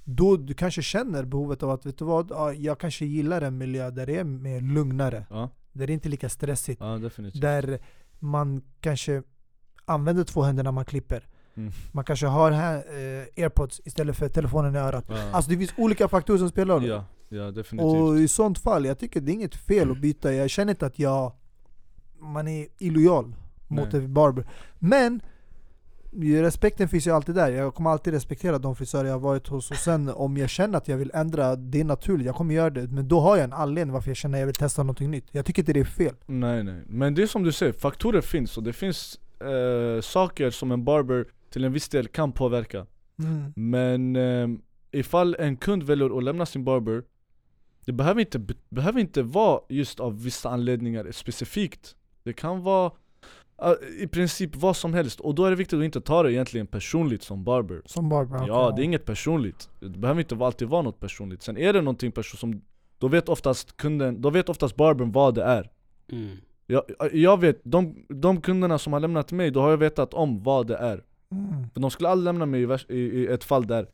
Då du kanske känner behovet av att, vet du vad? Ja, jag kanske gillar en miljö där det är mer lugnare Ja, Där det inte är lika stressigt. Ja Där man kanske använder två händer när man klipper. Mm. Man kanske har här, eh, airpods istället för telefonen i örat. Ja. Alltså det finns olika faktorer som spelar roll. Ja, ja definitivt. Och i sånt fall, jag tycker det är inget fel att byta, jag känner inte att jag Man är illojal mot Nej. en barber. Men Respekten finns ju alltid där, jag kommer alltid respektera de frisörer jag har varit hos och sen om jag känner att jag vill ändra, det är naturligt, jag kommer göra det. Men då har jag en anledning varför jag känner att jag vill testa någonting nytt. Jag tycker inte det är fel. Nej nej, men det är som du säger, faktorer finns och det finns eh, saker som en barber till en viss del kan påverka. Mm. Men eh, ifall en kund väljer att lämna sin barber Det behöver inte, be- behöver inte vara just av vissa anledningar specifikt. Det kan vara i princip vad som helst. Och då är det viktigt att inte ta det egentligen personligt som barber. Som barber Ja, okej. det är inget personligt. Det behöver inte alltid vara något personligt. Sen är det någonting person som Då vet oftast kunden, då vet oftast barbern vad det är. Mm. jag, jag vet, de, de kunderna som har lämnat mig, då har jag vetat om vad det är. Mm. För de skulle aldrig lämna mig i, vers- i, i ett fall där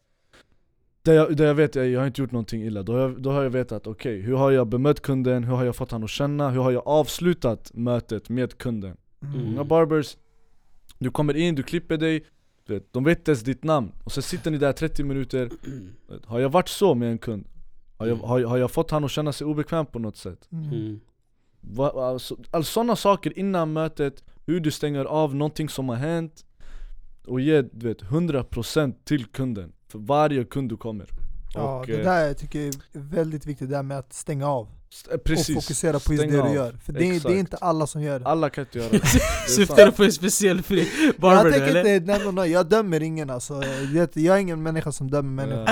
där jag, där jag vet att jag har inte gjort någonting illa, då har jag, då har jag vetat okej, hur har jag bemött kunden, hur har jag fått han att känna, hur har jag avslutat mötet med kunden? Mm. Många barbers, du kommer in, du klipper dig, de vet inte ens ditt namn, och så sitter ni där 30 minuter <clears throat> Har jag varit så med en kund? Har jag, har, har jag fått han att känna sig obekväm på något sätt? Mm. Mm. Va, alltså, alltså sådana saker innan mötet, hur du stänger av någonting som har hänt Och ge du vet, 100% till kunden, för varje kund du kommer Ja, Och, det eh, där tycker jag är väldigt viktigt, det där med att stänga av Precis, och fokusera på just stäng det av. du gör. För det är, det är inte alla som gör det. Alla kan inte göra <laughs> det, Syftar du på en speciell fri <laughs> barber jag tänker eller? inte nämna någon, jag dömer ingen alltså. Jag, jag är ingen människa som dömer människor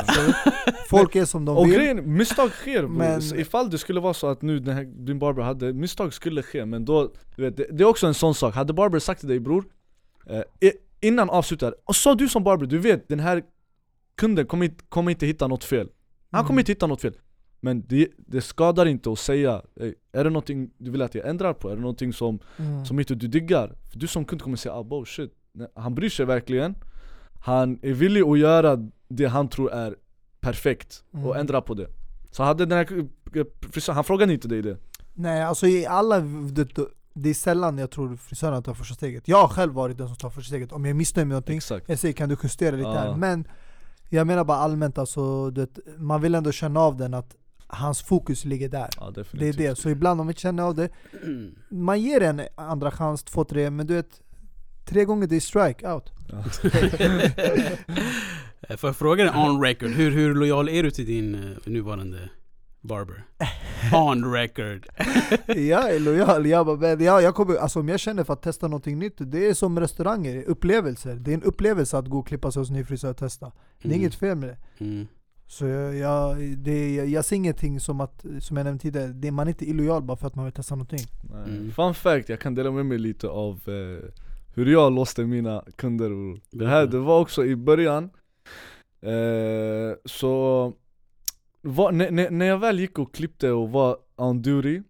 Ja. <laughs> Folk är som de Och vill. grejen, misstag sker. Men- Så Ifall det skulle vara så att nu den här, din barber hade, misstag skulle ske men då, du vet, det, det är också en sån sak, hade barber sagt till dig bror eh, Innan avslutar, och sa du som barber, du vet den här kunden kommer inte, kommer inte hitta något fel. Han kommer Mm. inte hitta något fel Men det, det skadar inte att säga, "Ey, är det någonting du vill att jag ändrar på? Är det någonting som, mm. som inte du diggar? För du som kund kommer säga ah, oh, shit, han bryr sig verkligen Han är villig att göra det han tror är perfekt och Mm. ändra på det Så hade den här frisören, han frågade inte dig det Nej alltså i alla, det, det är sällan jag tror frisören tar första steget Jag har själv varit den som tar första steget, om jag är missnöjd med någonting Exakt Jag säger kan du justera lite Ja. här? Men jag menar bara allmänt alltså, det, man vill ändå känna av den att hans fokus ligger där. Ja, Det är det, så ibland om vi känner av det, <clears throat> man ger en andra chans, två, tre, men du vet Tre gånger det är strike, out. Ja. <laughs> Eh, Får jag fråga dig on record, hur, hur lojal är du till din eh, nuvarande barber? On record. <laughs> jag är lojal, jag, bara, men jag, jag kommer, alltså om jag känner för att testa någonting nytt, det är som restauranger, upplevelser. Det är en upplevelse att gå och klippa sig hos en ny frisör och testa. Det är Mm. inget fel med det. Mm. Så jag, jag, det, jag, jag ser ingenting som att, som jag nämnde tidigare, det, man är inte illojal bara för att man vill testa någonting. Nej. Mm. Fun fact, jag kan dela med mig lite av eh, hur jag låste mina kunder bror. Det här det var också i början eh, Så var, när, när- när jag väl gick och klippte och var on duty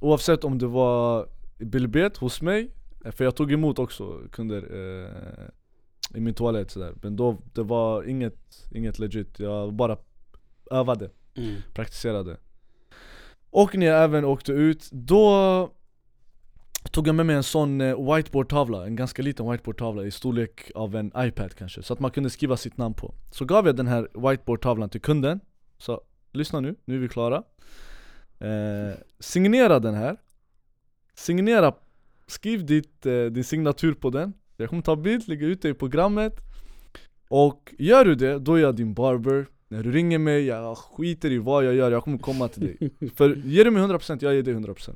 Oavsett om det var i Bilbet hos mig eh, För jag tog emot också kunder eh, i min toalett sådär Men då, det var inget, inget legit, jag bara övade Mm. praktiserade. Och när jag även åkte ut, då tog jag med mig en sån eh, whiteboardtavla, en ganska liten whiteboardtavla i storlek av en iPad kanske, så att man kunde skriva sitt namn på. Så gav jag den här whiteboardtavlan till kunden, så lyssna nu, nu är vi klara. Eh, signera den här, signera, skriv ditt, eh, din signatur på den, jag kommer ta bild, lägga ut det i programmet. Och gör du det, då är jag din barber. När du ringer mig, jag skiter i vad jag gör, jag kommer komma till dig. <laughs> För ger du mig 100% jag ger dig 100%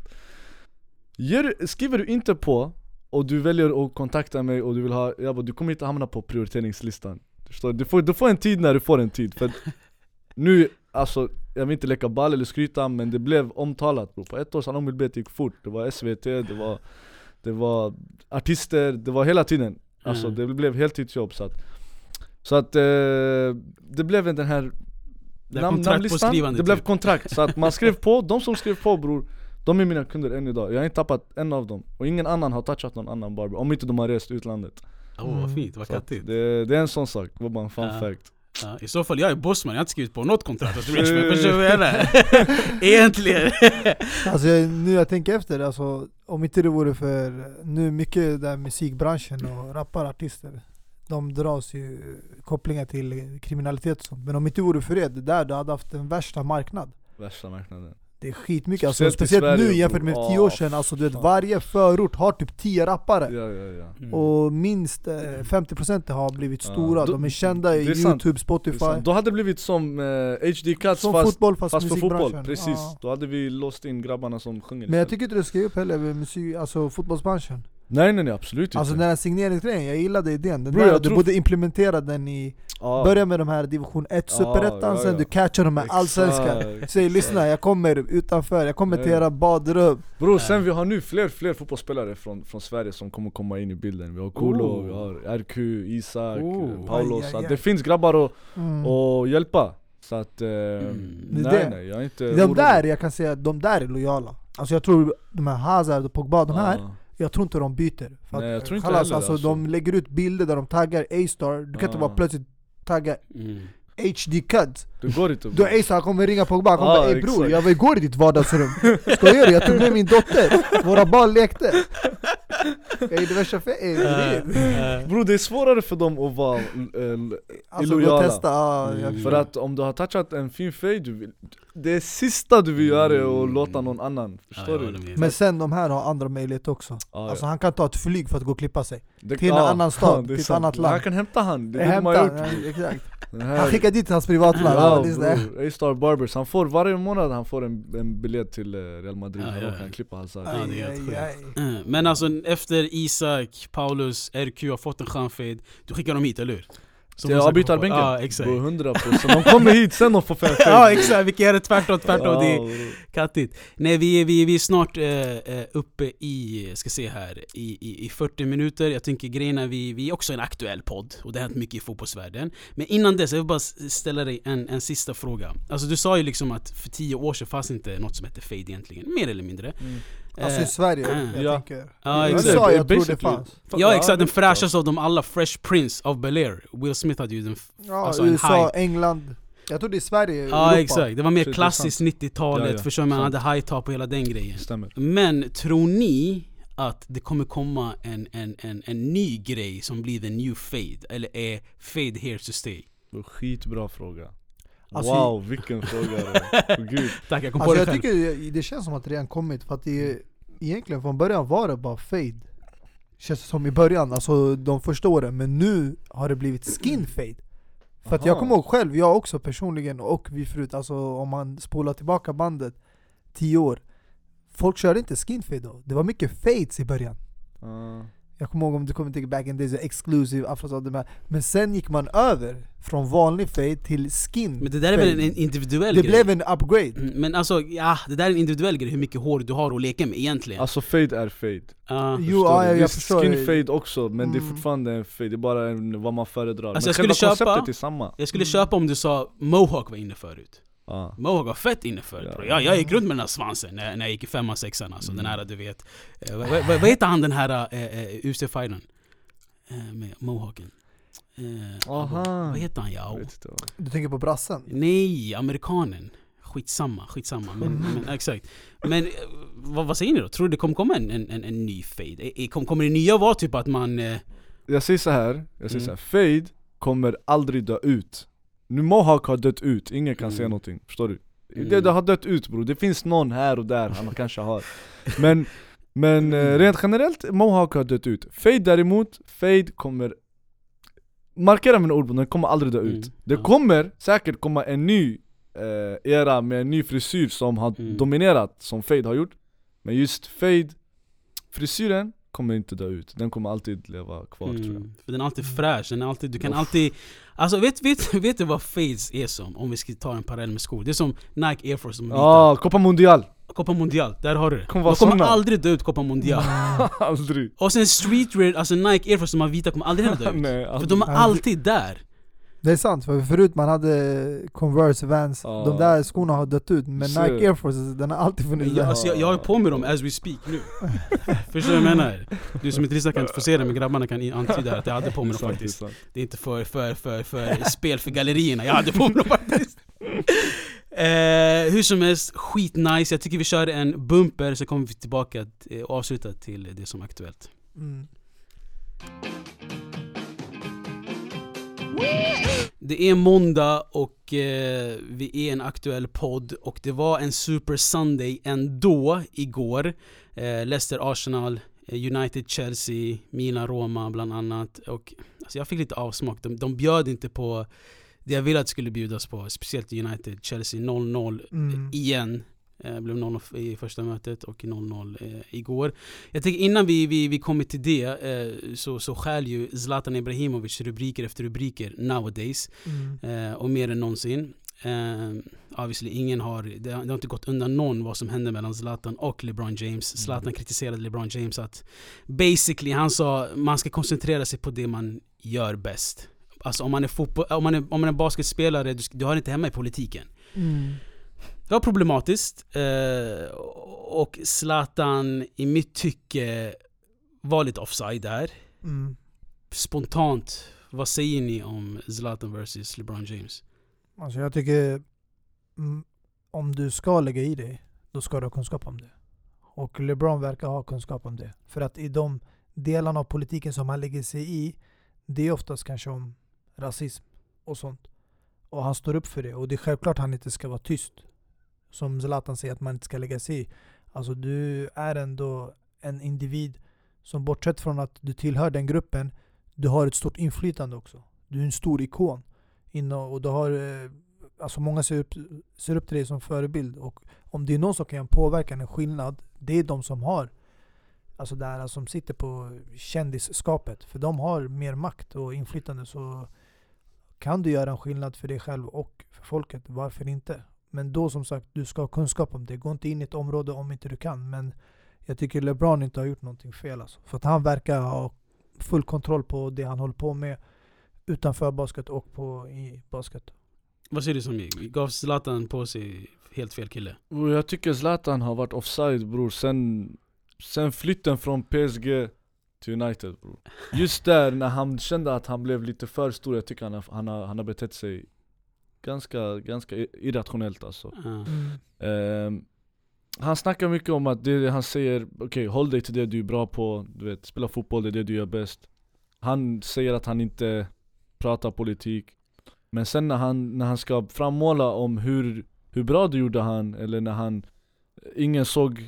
ger, Skriver du inte på och du väljer att kontakta mig och du vill ha, jag bara, du kommer inte hamna på prioriteringslistan. Du förstår? Du får, du får en tid när du får en tid, för <laughs> nu, alltså jag vill inte leka ball eller skryta men det blev omtalat bro. På ett år Salong Bilbet gick fort, det var SVT, det var, det var artister, det var hela tiden Alltså Mm. det blev heltidsjobb så att Så att eh, det blev den här Det på skrivande det blev typ. kontrakt, så att man skrev <laughs> på, de som skrev på bror De är mina kunder än idag, jag har inte tappat en av dem Och ingen annan har touchat någon annan barber, om inte de har rest utlandet Åh vad fint, vad kattigt. det, det är en sån sak, det var bara en fun Ja. fact Ja, I så fall, jag är bossman, jag har inte skrivit på något kontrakt Richmond, förstår du vad jag menar? <laughs> Egentligen! Alltså jag, nu jag tänker efter, alltså, om inte det vore för nu mycket där musikbranschen och rappare, artister De dras ju kopplingar till kriminalitet och sånt Men om inte det vore för det, det där du hade haft den värsta marknad Värsta marknaden Det är skitmycket, alltså, Speciellt i speciellt nu Sverige, jämfört med. 10 år sedan alltså, du vet. Varje förort har typ 10 rappare. Ja ja ja. Mm. Och minst eh, 50% har blivit stora, de är kända i är youtube, spotify. Då hade det blivit som eh, HD Cuts Som fast, fotboll fast, fast för fotboll, precis. Ja. Då hade vi låst in grabbarna som sjunger Men jag tycker inte du ska ge upp heller med musik, alltså fotbollsbranschen Nej nej nej absolut Alltså inte den här signeringsgrejen, jag gillade idén. Den Bro, där, du tror- borde implementera den i, Ja. börja med de här division 1 superettan, ja, sen ja. du catchar de här allsvenskan Säg lyssna, jag kommer utanför, jag kommenterar badrum Bror sen vi har nu fler fler fotbollsspelare från, från Sverige som kommer komma in i bilden Vi har Kolo, Oh. vi har RQ, Isak, Oh. Paulo Så det finns grabbar att mm. och hjälpa Så att, eh, Mm. Nej det. nej jag är inte De orolig. där, jag kan säga att de där är lojala Alltså jag tror de här Hazard och Pogba, de här, Ja. Jag tror inte de byter För Nej, jag tror inte heller, alltså, alltså. De lägger ut bilder där de taggar A-star, du kan inte Ja. bara plötsligt tagga Mm. HD cut Det går inte Då A-star han kommer ringa Pogba, han kommer Ja, bara ey bror, jag var igår i ditt vardagsrum Skojar du? Jag tog med min dotter, våra barn lekte Ey det värsta för är- Bror det är svårare för dem att vara eh, Alltså gå Illojala. testa, ja, jag Mm. För att om du har touchat en fin fade, du vill, det sista du vill göra är att låta någon annan, Ja, förstår jag du? Men sen de här har andra möjligheter också Ja, Alltså ja. han kan ta ett flyg för att gå och klippa sig Det- till en ja, annan <laughs> stad, till ett sant. annat land. Han kan hämta han, det är det de har gjort ja, <laughs> Han skickar dit hans privatplan, Ja ja, A-star Barbers, han får varje månad han får en, en biljett till eh, Real Madrid, Ja, han ja. kan klippa Ja, är Aj, aj, aj. Men alltså efter Isak, Paulus, RQ har fått en stjärnfade, du skickar dem hit, eller hur? Som Till avbytarbänken? Ja exakt. Bror 100% de kommer hit sen de får fem <laughs> fade. Ja exakt, vi kan göra tvärtom, tvärtom, Ja, det är kattigt. Nej vi är, vi, är- vi är snart eh, eh, uppe i, ska se här, i, i, i 40 minuter. Jag tänker grejerna, vi, vi är också en aktuell podd och det har hänt mycket i fotbollsvärlden. Men innan dess, jag vill bara ställa dig en, en sista fråga. Alltså du sa ju liksom att för 10 år sedan fanns inte något som hette fade egentligen, mer eller mindre. Mm. Alltså i Eh, Sverige, mm. jag Ja. tänker Ja, exakt. USA är jag tror det fanns Ja exakt, den fräschaste av dem alla, Fresh Prince of Bel-Air Will Smith hade ju den Ja, Alltså en USA, hype. England Jag tror det är Sverige, Ja Europa exakt, det var mer är klassiskt 90-talet, Ja, ja, förstår? Man hade high top och hela den grejen Stämmer Men tror ni att det kommer komma en, en, en, en ny grej som blir the new fade? Eller är fade here to stay? Skitbra fråga Alltså, wow, vilken fråga <laughs> Gud. Tack, jag kom på Alltså det jag själv. tycker det, känns som att det redan kommit för att det, egentligen från början var det bara fade. Känns det som i början, alltså de första åren, men nu har det blivit skin fade. För att jag kommer ihåg själv, jag också personligen och vi förut, alltså om man spolar tillbaka bandet 10 år. Folk körde inte skin fade då, det var mycket fades i början. Ah. Jag kommer ihåg om du kommer tänka back in days, exclusive, här. Men sen gick man över från vanlig fade till skin Men det där är väl en individuell Det grej? blev en upgrade Mm, Men alltså, ja, det där är en individuell grej, hur mycket hår du har att leka med egentligen. Alltså fade är fade Ja. Jo, ja, jag, förstår skin fade också, men det är Mm. fortfarande en fade, det är bara en, vad man föredrar Alltså, Men jag skulle själva köpa- konceptet är samma Jag skulle köpa om du sa Mohawk var inne förut. Ah. Mohawk var fett inne förut Ja. bro. jag, jag gick runt med den här svansen när, när jag gick i femman, sexan alltså. Mm. Den här du vet. Eh, vad, vad, vad heter han den här eh, eh, UFC-fightern? Eh, med Mohawken. Eh, Aha. Vad heter han ja? Du tänker på brassen? Nej, amerikanen. Skitsamma, skitsamma. Men, Mm. men exakt. Men eh, vad, vad säger ni då? Tror du det kommer komma en, en, en, en ny fade? Eh, eh, Kom, kommer det nya vara typ att man... Eh, Jag säger så här, jag säger Mm. så här, fade kommer aldrig dö ut Nu Mohawk har dött ut, ingen kan Mm. säga någonting, förstår du? Mm. Det, det har dött ut bror, det finns någon här och där han kanske har Men, men eh, Mm. rent generellt, Mohawk har dött ut Fade däremot, Fade kommer Markera mina ord den kommer aldrig dö Mm, ut Det kommer säkert komma en ny eh, era med en ny frisyr som har Mm. dominerat som Fade har gjort Men just Fade, frisyren kommer inte dö ut, den kommer alltid leva kvar tror jag Mm, för den är alltid fräsch, den är alltid, du kan Uff. alltid Alltså vet, vet, <laughs> vet du vad fades är som? Om vi ska ta en parallell med skor Det är som Nike Air Force Ja, Copa Mundial! Copa Mundial, där har du det Kommer De kommer såna. aldrig dö ut Copa Mundial <laughs> aldrig! Och sen streetwear, alltså Nike Air Force som har vita kommer aldrig heller dö ut <laughs> Nej, För aldrig. de är alltid där Det är sant, för förut man hade Converse, Vans, Ja. de där skorna har dött ut Men Så- Nike Air Forces, den har alltid funnits jag, där alltså, jag, jag har på mig dem as we speak nu <laughs> Förstår du vad jag menar? Du som inte lyssnar kan inte få se det men grabbarna kan antyda att jag hade på mig dem <laughs> faktiskt. Det är inte för, för, för, för spel för gallerierna, jag hade på mig dem <laughs> faktiskt eh, Hur som helst, skitnice. Jag tycker vi kör en bumper så kommer vi tillbaka eh, och avslutar till det som är aktuellt mm. Det är måndag och eh, vi är en aktuell podd och det var en Super Sunday ändå igår. Eh, Leicester, Arsenal, eh, United, Chelsea, Milan, Roma bland annat och alltså jag fick lite avsmak, de, de bjöd inte på det jag ville att det skulle bjudas på Speciellt United, Chelsea 0-0 Mm. igen Eh, blev 0 i första mötet och 0-0 eh, igår. Jag tänker innan vi, vi, vi kommer till det eh, så, så skäl ju Zlatan Ibrahimovic rubriker efter rubriker nowadays. Mm. Eh, och mer än någonsin. Eh, obviously, ingen har, det, har, det har inte gått undan någon vad som hände mellan Zlatan och LeBron James. Zlatan kritiserade LeBron James att basically han sa man ska koncentrera sig på det man gör bäst. Alltså om man är, fotboll, om man är, om man är basketspelare, du, du har inte hemma i politiken. Mm. Det var problematiskt eh, och Zlatan i mitt tycke var lite offside där. Mm. Spontant, vad säger ni om Zlatan vs LeBron James? Alltså jag tycker mm, om du ska lägga i dig, då ska du ha kunskap om det. Och LeBron verkar ha kunskap om det. För att i de delarna av politiken som han lägger sig i, det är oftast kanske om rasism och sånt. Och han står upp för det. Och det är självklart han inte ska vara tyst. Som Zlatan säger att man inte ska lägga sig i. Alltså du är ändå en individ som bortsett från att du tillhör den gruppen, du har ett stort inflytande också. Du är en stor ikon. Och du har, eh, alltså många ser upp, ser upp till dig som förebild. Och om det är någon som kan påverka en skillnad, det är de som har Alltså det här som sitter på kändisskapet. För de har mer makt och inflytande. Så kan du göra en skillnad för dig själv och för folket, varför inte? Men då som sagt, du ska ha kunskap om det. Gå inte in i ett område om inte du kan. Men jag tycker LeBron inte har gjort någonting fel alltså. För att han verkar ha full kontroll på det han håller på med utanför basket och på i basket. Vad säger du som Gav Zlatan på sig helt fel kille? Jag tycker Zlatan har varit offside bror sen, sen flytten från PSG till United bror Just där när han kände att han blev lite för stor, jag tycker han har, han har, han har betett sig ganska, ganska irrationellt alltså. Ja. Ehm, Han snackar mycket om att det han säger, okej håll dig till det du är bra på, du vet, spela fotboll, det är det du gör bäst. Han säger att han inte pratar politik. Men sen när han, när han ska frammåla om hur, hur bra det gjorde han, eller när han Ingen såg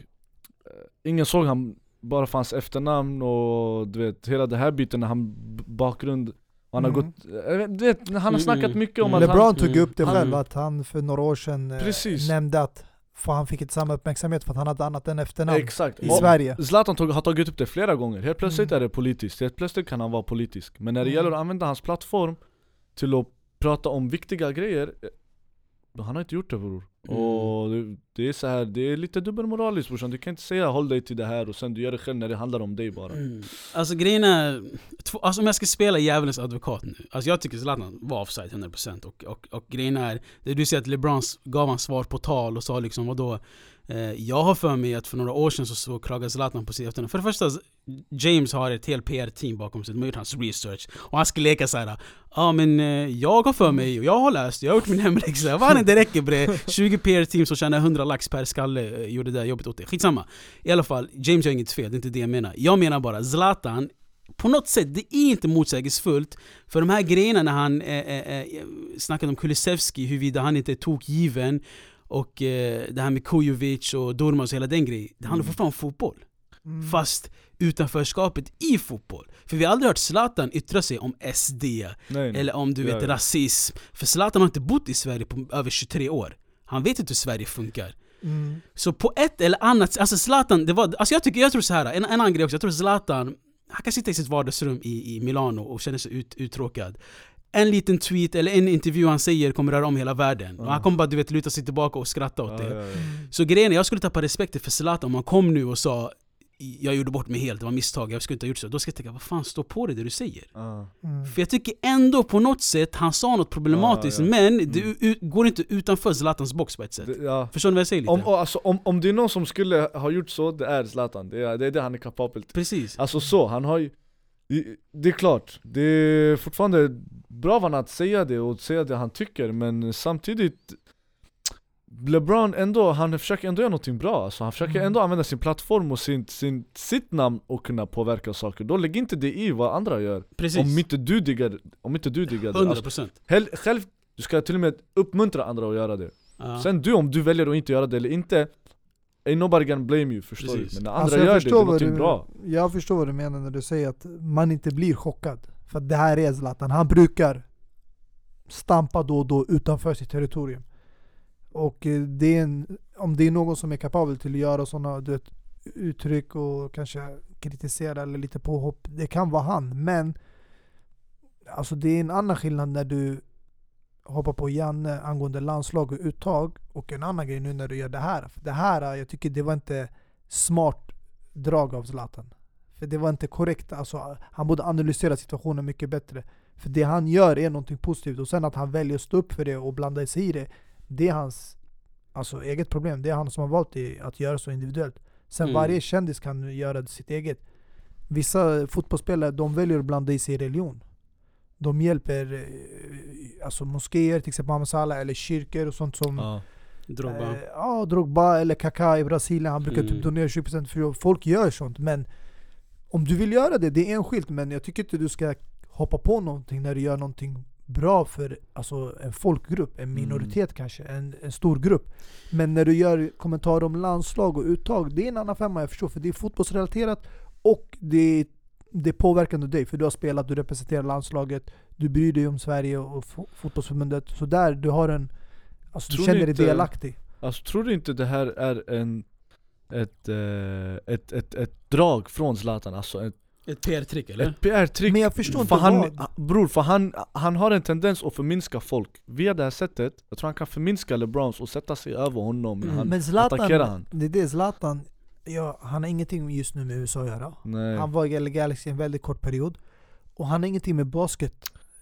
eh, Ingen såg han bara för hans efternamn och du vet, hela det här biten när han bakgrund Han har Mm. gått, jag vet, du vet, han har Mm, snackat mm, mycket om mm. att LeBron han tog mm, upp det han- själv, att han för några år sedan eh, Precis. nämnde att för han fick inte samma uppmärksamhet för att han hade annat än efternamn Exakt, i Och Sverige. Zlatan tog, har tagit upp det flera gånger, helt plötsligt Mm. är det politiskt, helt plötsligt kan han vara politisk Men när det Mm. gäller att använda hans plattform till att prata om viktiga grejer eh, då Han har inte gjort det bror Mm. Och det, är så här, det är lite dubbelmoraliskt brorsan Du kan inte säga håll dig till det här och sen du gör det själv när det handlar om dig bara Mm. Alltså grejen är, två, alltså om jag ska spela djävulens advokat nu Alltså jag tycker Zlatan var offside 100% och, och, och grejen är, det du säger att LeBron gav han svar på tal och sa liksom vadå Eh, jag har för mig att för några år sedan så, så klagade Zlatan på sig efter För det första, James har ett helt PR-team bakom sig, de har gjort hans research. Och han ska leka såhär Ja men eh, jag har för mig, och jag har läst, jag har gjort min hemläxa Vad det räcker bre. 20 PR-team som tjänar 100 lax per skalle eh, gjorde det där jobbet åt dig Skitsamma. I alla fall, James gör inget fel, det är inte det jag menar. Jag menar bara, Zlatan på något sätt, det är inte motsägelsefullt För de här grejerna när han eh, eh, snackade om Kulusevski, huruvida han inte är tokgiven och eh, det här med Kujovic och Durmaz och hela den grejen Det handlar Mm. fortfarande om fotboll Mm. Fast utanförskapet i fotboll För vi har aldrig hört Zlatan yttra sig om SD Nej, nej. eller om du vet ja. rasism För Zlatan har inte bott i Sverige på över 23 år Han vet inte hur Sverige funkar Mm. Så på ett eller annat alltså Zlatan, det var, alltså jag, tycker, jag tror så här en, en annan grej också, jag tror Zlatan Han kan sitta i sitt vardagsrum i, i Milano och känna sig ut, uttråkad En liten tweet eller en intervju han säger kommer röra om hela världen Och Ja. han kommer bara du vet luta sig tillbaka och skratta åt det ja, ja. Så grejen är, jag skulle tappa respekten för Zlatan om han kom nu och sa jag gjorde bort mig helt, det var misstag, jag skulle inte ha gjort så. Då ska jag tänka, vad fan, stå på dig det du säger. Mm. För jag tycker ändå på något sätt, han sa något problematiskt, Ja, ja. men Mm. det u- går inte utanför Zlatans box på ett sätt. Det- ja. Förstår ni vad jag säger lite? Om, och alltså, om, om det är någon som skulle ha gjort så, det är Zlatan, det är det, är det han är kapabel till Precis. Alltså så, han har ju det- är klart, det är fortfarande bra av honom att säga det och säga det han tycker men samtidigt LeBron ändå, han försöker ändå göra någonting bra alltså. Han försöker Mm. ändå använda sin plattform och sin, sin, sitt namn och kunna påverka saker Då lägg inte det i vad andra gör Precis. Om inte du diggar, om inte du diggar det 100 alltså, procent. hell- Själv, du ska till och med uppmuntra andra att göra det Ja. Sen du, om du väljer att inte göra det eller inte Ain't nobody gonna blame you, förstår du? Precis. Men när andra Alltså, gör det, det är någonting du- bra Jag förstår vad du menar när du säger att man inte blir chockad. För att det här är Zlatan, han brukar stampa då och då utanför sitt territorium. Och eh, det är en, om det är någon som är kapabel till att göra sådana du uttryck och kanske kritisera eller lite påhopp, det kan vara han. Men alltså det är en annan skillnad när du hoppar på Janne angående landslag och uttag och en annan grej nu när du gör det här. För det här, jag tycker det var inte smart drag av Zlatan. För det var inte korrekt, alltså, han borde analysera situationen mycket bättre. För det han gör är någonting positivt och sen att han väljer att stå upp för det och blanda sig i det, det är hans alltså, eget problem. Det är han som har valt att göra så individuellt. Sen Mm. varje kändis kan göra sitt eget. Vissa fotbollsspelare de väljer att blanda i sig religion. De hjälper eh, alltså moskéer, till exempel Mohamed Salah, eller kyrkor och sånt som Ja. Drogba. Eh, Ja, Drogba eller Kaká i Brasilien, han brukar Mm. typ donera 20% för folk gör sånt men om du vill göra det, det är enskilt men jag tycker inte du ska hoppa på någonting när du gör någonting bra för alltså, en folkgrupp, en minoritet kanske, en, en stor grupp. Men när du gör kommentarer om landslag och uttag, det är en annan femma jag förstår för det är fotbollsrelaterat och det, det påverkar ändå dig för du har spelat, du representerar landslaget, du bryr dig om Sverige och fo- fotbollsförbundet. Så där, du har en Alltså du känner dig inte- delaktig. Alltså tror du inte det här är en ett, eh, ett, ett, ett drag från Zlatan? Alltså ett, Ett PR-trick eller? ett PR-trick Men jag förstår för inte han, vad. Bror, för han, han har en tendens att förminska folk Via det här sättet, jag tror han kan förminska LeBrons och sätta sig över honom när Mm. han Men attackerar Zlatan, han det är det Zlatan, ja, han har ingenting just nu med USA att göra. Nej. Han var i LA Galaxy en väldigt kort period. Och han har ingenting med basket,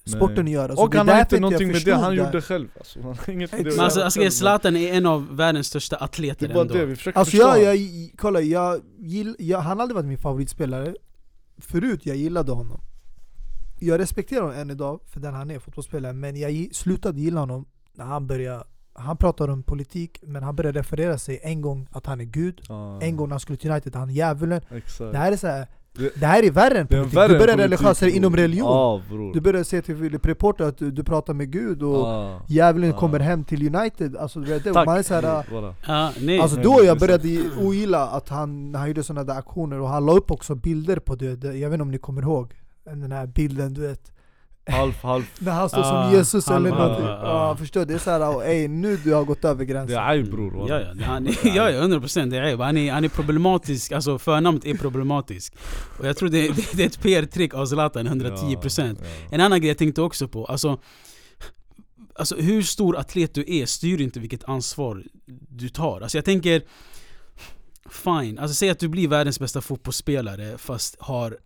sporten att göra. Så och han har inte någonting med det han det. gjorde själv alltså, han inget med det Men alltså, alltså själv, Zlatan är en av världens största atleter Det var ändå. det, vi försöker Alltså jag, jag, kolla, jag, gill, jag, han har aldrig varit min favoritspelare Förut jag gillade honom Jag respekterar honom än idag för den han är, fotbollsspelare Men jag slutade gilla honom när han började Han pratar om politik, men han började referera sig en gång att han är gud Ja, En gång när han skulle till United, han är djävulen Exakt Det här är så här, Det här är värre än politik, värre du börjar politik, religiösa bror. inom religion bror. Du börjar säga till Reporter att du, du pratar med Gud och Ja. djävulen Ja. kommer hem till United Alltså du vet, man är så här, Voilà. Ja, nej. Alltså då jag började ogilla att han, han gjorde sådana där aktioner och han la upp också bilder på det, det jag vet inte om ni kommer ihåg Den här bilden du vet Halv, halv. När han står Ah, som Jesus han- eller ah, någonting ah, Ja ah. förstår du? Det är såhär, ey nu du har gått över Det gränsen är aj bror. Ja, ja, det- han, är- <laughs> ja, ja, 100 procent. Det är han, är, han är problematisk, alltså förnamnet är problematisk. Och jag tror det, det, det är ett PR-trick av Zlatan, 110 procent. Ja, ja. En annan grej jag tänkte också på, alltså, alltså hur stor atlet du är styr inte vilket ansvar du tar. Alltså jag tänker, fine, alltså säg att du blir världens bästa fotbollsspelare fast har,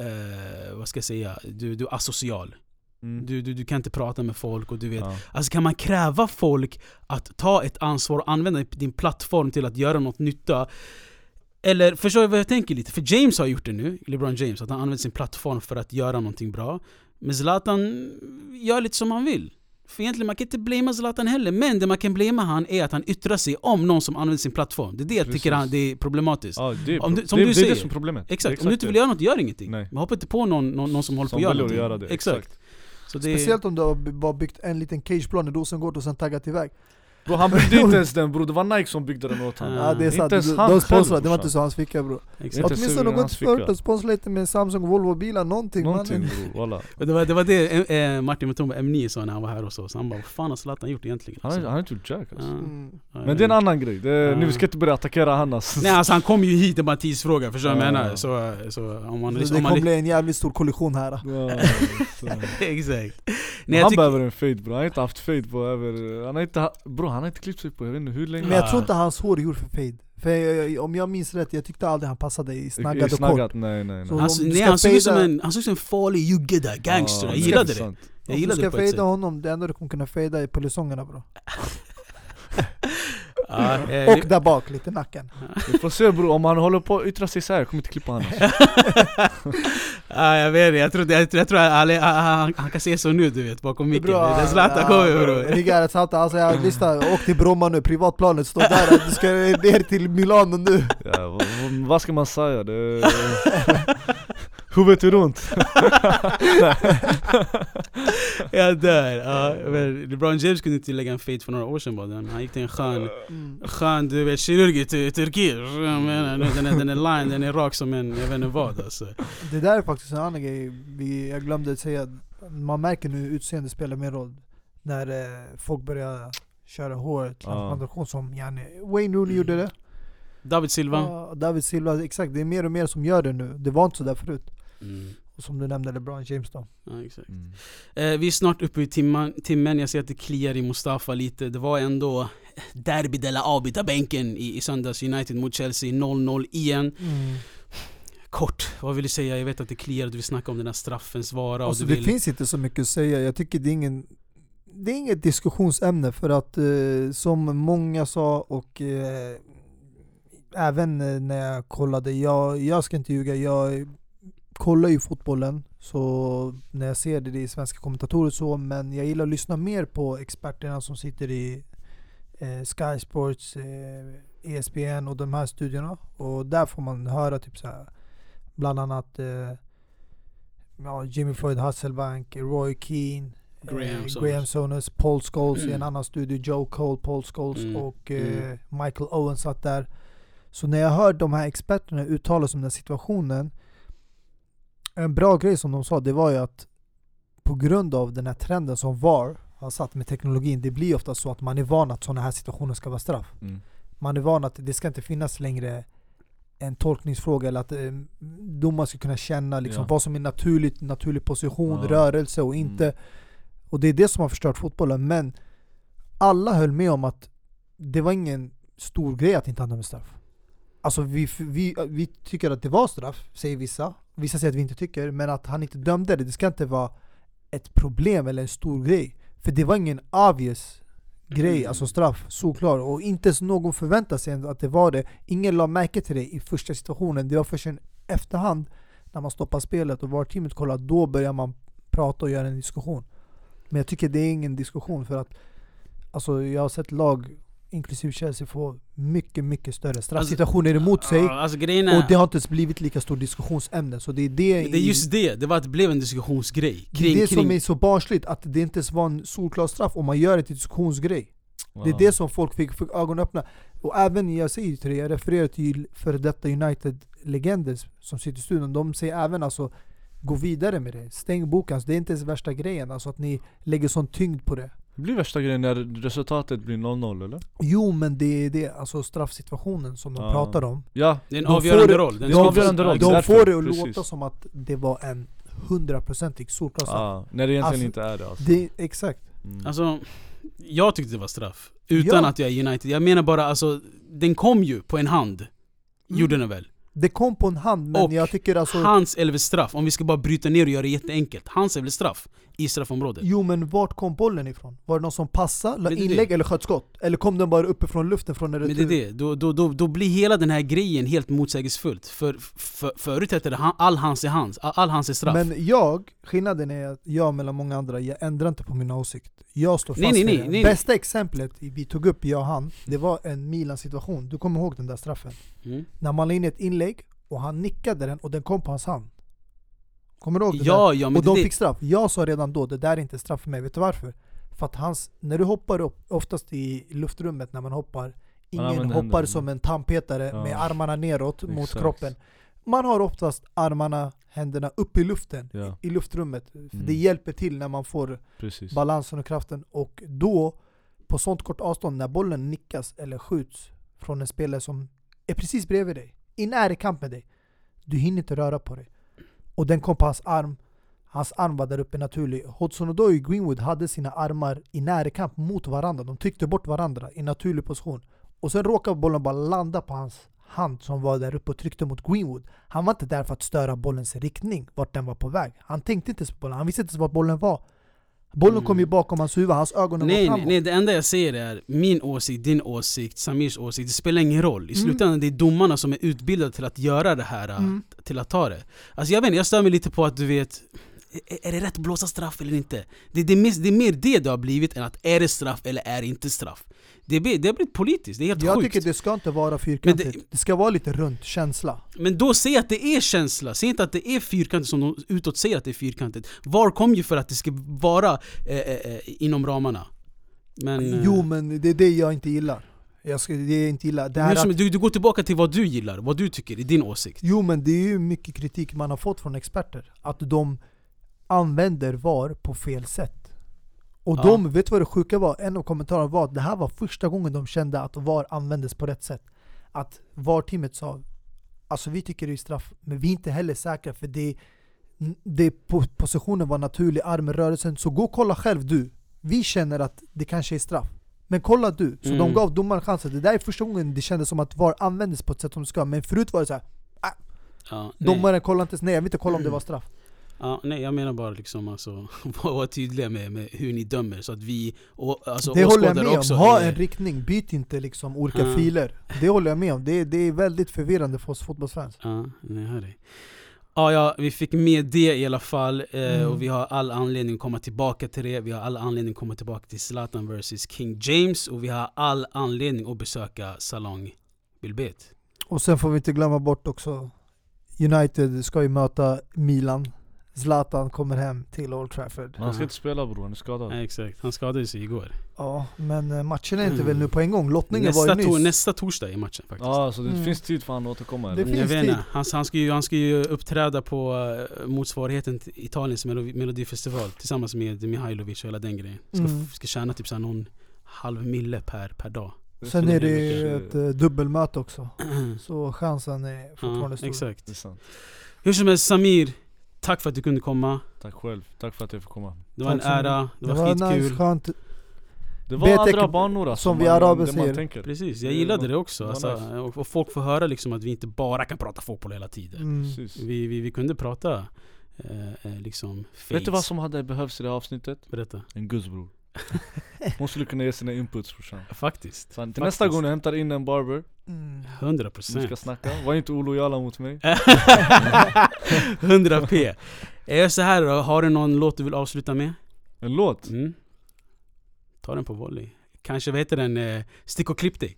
eh, vad ska jag säga, du, du är asocial. Mm. Du, du, du kan inte prata med folk och du vet Ja. Alltså kan man kräva folk att ta ett ansvar och använda din plattform till att göra något nytta? Eller förstår du vad jag tänker lite? För James har gjort det nu, LeBron James, att han använder sin plattform för att göra någonting bra. Men Zlatan gör lite som han vill. För egentligen man kan inte blamea Zlatan heller, men det man kan blamea han är att han yttrar sig om någon som använder sin plattform. Det är det jag tycker Precis. han, det är problematiskt. Ja, det, är, pro- du- som det, du det är det säger. som är problemet. Exakt, är om du inte vill göra något, gör ingenting. Nej. Men hoppa inte på någon, någon, någon som håller Som på att göra någonting. göra det, Exakt. exakt. Så det är, Speciellt om du har byggt en liten cageplan i Rosengård och sen taggat iväg. Bro, han byggde inte <laughs> ens den bror, det var Nike som byggde den åt honom. Ja, det är Inte sant, ens de, han de själv, sponsrade, det var inte så hans ficka bror exakt. Inte Åtminstone hans ficka. före och sponsra lite med Samsung och Volvo-bilar, någonting Någonting bror. Och <laughs> det var det, var det eh, Martin Mutumba M9 sa när han var här hos oss. Han bara 'Vad fan har Zlatan gjort egentligen?' Han har inte gjort jack alltså. Mm. Men det är en annan grej, det, Ja. nu vi ska inte börja attackera han alltså. Nej alltså han kom ju hit, det var en tidsfråga, förstår du vad jag Ja. menar? Så, så om man... Så Det kommer bli en jävligt stor kollision här Ja, så. <laughs> exakt. Han behöver en fade bro, han har inte haft fade på över, han har inte, ha- bro han har inte klippt sig på jag vet inte hur länge. Men jag tror inte hans hår är gjort för fade. För jag, om jag minns rätt, jag tyckte aldrig han passade i snaggad och kort. Snaggat, nej nej nej. Så- han, om du nej, ska han såg ut som en, han såg som en farlig juggeda gangster, Ja, jag gillade det. Jag Om du gillade ska det på ett sätt. fejda honom, det enda du kommer kunna fejda är polisongerna bro <laughs> Ja, eh, Och där bak, lite nacken. Vi får se bror, om han håller på att yttra sig så här, jag kommer inte klippa honom <laughs> Ja jag vet jag tror, jag, jag tror att han, han, han kan se så nu du vet bakom micken. Bra, Det är Zlatan ja, kommer bror. Zlatan, alltså jag lyssnar, åk till Bromma nu, privatplanet står där, du ska ner till Milano nu. Ja, vad, vad- vad ska man säga? Det... <laughs> Huvudet är runt <laughs> Jag dör. Ja, men LeBron James kunde inte lägga en fade för några år sedan bara. Han gick till en skön, skön du vet, kirurg i Tur- Turkiet. Den, är, den är line, den är rak som en, jag vet inte vad alltså. Det där är faktiskt en annan grej, vi, jag glömde säga, man märker nu utseende spelar mer roll När eh, folk börjar köra hårtransplantation som yani, Wayne Rooney gjorde det David Silva. Ja, David Silva, exakt, det är mer och mer som gör det nu, det var inte så där förut Mm. Och som du nämnde LeBron James då Ja, exakt. Mm. Eh, vi är snart uppe i timman, timmen, jag ser att det kliar i Mustafa lite. Det var ändå Derby de la avbytarbänken i, i söndags, United mot Chelsea, 0-0 igen. Kort, vad vill du säga? Jag vet att det kliar, du vill snacka om den här straffens vara och Alltså du det vill... finns inte så mycket att säga, jag tycker det är ingen Det är inget diskussionsämne för att eh, som många sa och eh, även när jag kollade, jag, jag ska inte ljuga, jag kollar ju fotbollen så när jag ser det, det är svenska kommentatorer och så men jag gillar att lyssna mer på experterna som sitter i eh, Sky Sports, eh, ESPN och de här studierna och där får man höra typ så här bland annat eh, ja, Jimmy Floyd Hasselbank, Roy Keane, Graham eh, Souness. Graham Souness, Paul Scholes i en Mm. annan studio, Joe Cole, Paul Scholes Mm, och eh, mm. Michael Owen satt där. Så när jag hör de här experterna uttala sig om den här situationen En bra grej som de sa, det var ju att på grund av den här trenden som VAR har satt med teknologin, det blir ofta så att man är van att sådana här situationer ska vara straff. Mm. Man är van att det ska inte finnas längre en tolkningsfråga eller att eh, domaren ska kunna känna liksom Ja. vad som är naturligt, naturlig position, Ja. rörelse och inte Mm. Och det är det som har förstört fotbollen men alla höll med om att det var ingen stor grej att inte dömde straff Alltså vi, vi, vi tycker att det var straff, säger vissa. Vissa säger att vi inte tycker, men att han inte dömde det, det ska inte vara ett problem eller en stor grej. För det var ingen obvious grej, Mm. alltså straff, såklart. Och inte ens någon förväntade sig att det var det. Ingen la märke till det i första situationen, det var först en efterhand När man stoppar spelet och VAR-teamet kollar, då börjar man prata och göra en diskussion. Men jag tycker det är ingen diskussion för att Alltså jag har sett lag inklusive Chelsea, få mycket, mycket större straffsituationer emot sig. Alltså är, Och det har inte ens blivit lika stort diskussionsämne. Så det är det, det är i- just det, det var att det blev en diskussionsgrej det, är kring, det kring som är så barnsligt, att det inte ens var en solklar straff och man gör det till diskussionsgrej. Det är det som folk fick, fick ögonen öppna. Och även, jag säger till dig, jag refererar till före detta United-legender som sitter i studion. De säger även alltså, gå vidare med det. Stäng boken. Alltså, det är inte ens värsta grejen, alltså att ni lägger sån tyngd på det. Det blir värsta grejen när resultatet blir 0-0 eller? Jo men det är det, alltså straffsituationen som de Ja. pratar om. Ja, Det är en De får avgörande det- roll den avgörande roll. De får det att precis. låta som att det var en hundraprocentig solklar straff. ja, när det egentligen Alltså, inte är det alltså. Det, exakt. Mm. Alltså, jag tyckte det var straff Utan Ja. att jag är United, jag menar bara alltså Den kom ju på en hand Mm. Gjorde den väl? Det kom på en hand men Och jag tycker alltså... Hans väl straff, om vi ska bara bryta ner och göra det jätteenkelt Hans väl straff i straffområdet Jo men vart kom bollen ifrån? Var det någon som passade, la inlägg det. eller sköt skott? Eller kom den bara uppifrån luften från en Men det är det, då, då, då, då blir hela den här grejen helt motsägelsefullt För, för förut hette det han, all hans är hans, all, hans är straff Men jag, skillnaden är att jag mellan många andra, jag ändrar inte på min åsikt Jag står fast Nej, nej, nej, nej, nej. Bästa exemplet vi tog upp, jag och han, det var en Milan-situation Du kommer ihåg den där straffen? mm. När man la in ett inlägg och han nickade den och den kom på hans hand Kommer du ihåg det där? Ja, ja men och de det, fick straff. Jag sa redan då, det där är inte straff för mig. Vet du varför? För att hans, när du hoppar upp, oftast i luftrummet när man hoppar, ingen använder hoppar händerna. som en tandpetare Ja. med armarna neråt mot Exakt. kroppen. Man har oftast armarna, händerna upp i luften, Ja. i luftrummet. För Mm. Det hjälper till när man får Precis. balansen och kraften. Och då, på sånt kort avstånd, när bollen nickas eller skjuts från en spelare som är precis bredvid dig, i närkamp med dig, du hinner inte röra på dig. Och den kom på hans arm, hans arm var där uppe naturligt. Hodgson Odoi och Greenwood hade sina armar i närkamp mot varandra, de tryckte bort varandra i naturlig position. Och sen råkade bollen bara landa på hans hand som var där uppe och tryckte mot Greenwood. Han var inte där för att störa bollens riktning, vart den var på väg. Han tänkte inte på bollen, han visste inte ens vart bollen var. Bollen kom ju Mm. bakom hans huvud, hans ögon Nej, framåt. nej, nej, det enda jag säger är min åsikt, din åsikt, Samirs åsikt, det spelar ingen roll. I Mm. slutändan det är domarna som är utbildade till att göra det här, Mm. till att ta det. Alltså jag vet inte, jag stör mig lite på att du vet är- det rätt att blåsa straff eller inte? Det, det, är, mer, det är mer det det har blivit än att är det straff eller är det inte straff? Det, blir, det har blivit politiskt, det är helt Jag sjukt. tycker det ska inte vara fyrkantigt. Det, det- ska vara lite runt känsla. Men då säg att det är känsla, säg inte att det är fyrkantigt som de utåt säger att det är fyrkantigt. VAR kom ju för att det ska vara eh, eh, eh, inom ramarna. Men, eh, Jo men det är det jag inte gillar. Jag ska, det jag inte gillar. Det här som, att, du, du går tillbaka till vad du gillar, vad du tycker, i din åsikt. jo men det är ju mycket kritik man har fått från experter. Att de använder VAR på fel sätt. Och Ja. de, vet du vad det sjuka var? En av kommentarerna var att det här var första gången de kände att VAR användes på rätt sätt. Att VAR-teamet sa Alltså vi tycker det är straff, men vi är inte heller säkra för det, det po- positionen var naturlig, armrörelsen. Så gå och kolla själv du. Vi känner att det kanske är straff. Men kolla du. Så de Mm. gav domaren chansen. Det där är första gången det kändes som att VAR användes på ett sätt som det ska. Men förut var det så här. Ja, nej. domaren kollade inte ens, nej jag vill inte kolla om det var straff. Ja, nej jag menar bara liksom alltså, <laughs> vara tydliga med, med hur ni dömer så att vi, och, alltså det håller jag med om. också Ha är- en riktning, byt inte liksom olika Ja. filer. Det håller jag med om. Det, det är väldigt förvirrande för oss fotbollsfans. Ja, jag hör dig. Ja, ja, vi fick med det i alla fall eh, Mm. och vi har all anledning att komma tillbaka till det. Vi har all anledning att komma tillbaka till Zlatan vs King James och vi har all anledning att besöka Salong Bilbet. Och sen får vi inte glömma bort också United ska ju möta Milan. Zlatan kommer hem till Old Trafford. Han ska inte spela bror, han är skadad. Ja, exakt, han skadade sig igår. Ja, men eh, matchen är inte Mm. väl nu på en gång? Lottningen var Nästa, ju to- nyss. nästa torsdag i matchen faktiskt. Ja, så det Mm. finns tid för han att återkomma Det eller? finns jag vet tid. han, han, ska ju, han ska ju uppträda på eh, motsvarigheten till Italiens melodi, melodifestival tillsammans med Mihailovic och hela den grejen. Ska, Mm. ska tjäna typ såhär någon halv mille per, per dag. Sen är det ju ett eh, dubbelmöte också. <clears throat> Så chansen är fortfarande ja, stor. exakt. Det är sant. Hur som helst Samir, tack för att du kunde komma. Tack själv, tack för att jag fick komma. Det var en Tack mycket. ära, det Det var, var skitkul. nice, skönt. Det var Betek- andra banor alltså, som vi araber säger. tänker. Precis, jag Det gillade var- det också. Alltså, nice. och, och folk får höra liksom att vi inte bara kan prata fotboll hela tiden. Mm. Vi, vi, vi kunde prata eh, eh, liksom Vet du vad som hade behövts i det här avsnittet? Berätta. En gudsbror. <laughs> Hon skulle kunna ge sina inputs brorsan. Faktiskt. Så Till Faktiskt. nästa gång du hämtar in en barber, Mm. 100 ni procent. ska snacka, var inte olojala mot mig <laughs> 100 p. Jag gör så här då, har du någon låt du vill avsluta med? En låt? Mm. Ta den på volley. kanske vad heter den, eh, stick och klipp dig.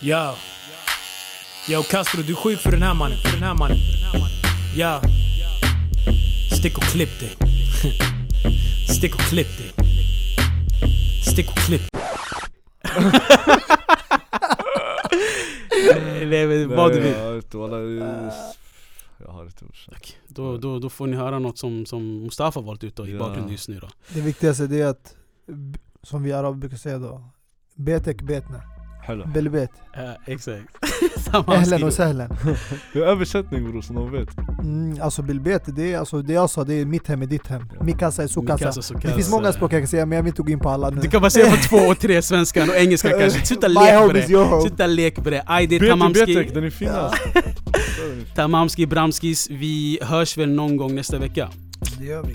Yo. Yo Castro, du är sjuk för den här mannen. För den här mannen. Ja. Stick och klipp dig. <laughs> Stick och klipp dig. Stick och klipp. Nej, men vad du vill. Jag inte, walla, har inte brorsan. Okej, Då, då, då får ni höra något som, som Mustafa valt ut då, i Ja. bakgrunden just nu då. Det viktigaste det är att, som vi araber brukar säga då, betek betna, Hello. belbet. Ja, exakt. <laughs> Samma Ehlen och sahlen. Det är översättning bror så de vet. Mm, alltså bilbet, det är alltså det jag sa, det är mitt hem är ditt hem. Ja. Mikasa är sukasa. Mikasa, sukasa. Det finns många språk jag kan säga men jag vill inte gå in på alla nu. Du kan bara säga på två och tre svenska och engelska <laughs> kanske. Sluta med is det. Sluta leka med det. Aj, det är Bete Tamamski. Betek, den är finast. <laughs> Tamamski, Bramskis. Vi hörs väl någon gång nästa vecka. Det gör vi.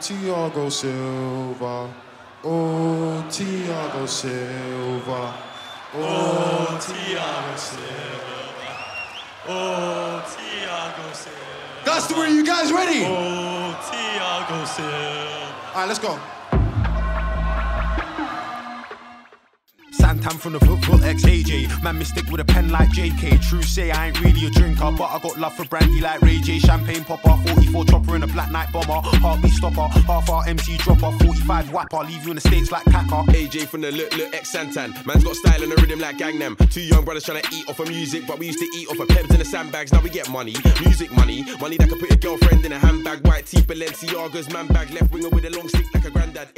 Tiago Silva. Oh, Tiago Silva. Oh, Tiago Silva. Oh, Tiago Silva. That's the way you guys ready? Oh, Tiago Silva. All right, let's go. Santam from the football ex AJ. Man, mystic with a pen like JK. True say I ain't really a drinker, but I got love for brandy like Ray J. Champagne popper, 44 chopper in a black night bomber. Heartbeat stopper, half our MC dropper, 45 whapper. Leave you in the states like Kaka. AJ from the look, look, ex Santan. Man's got style and a rhythm like Gangnam. Two young brothers trying to eat off of music, but we used to eat off of pebs in the sandbags. Now we get money, music money, money that can put your girlfriend in a handbag. White tee, Balenciagas, man bag, left winger with a long stick like a granddad.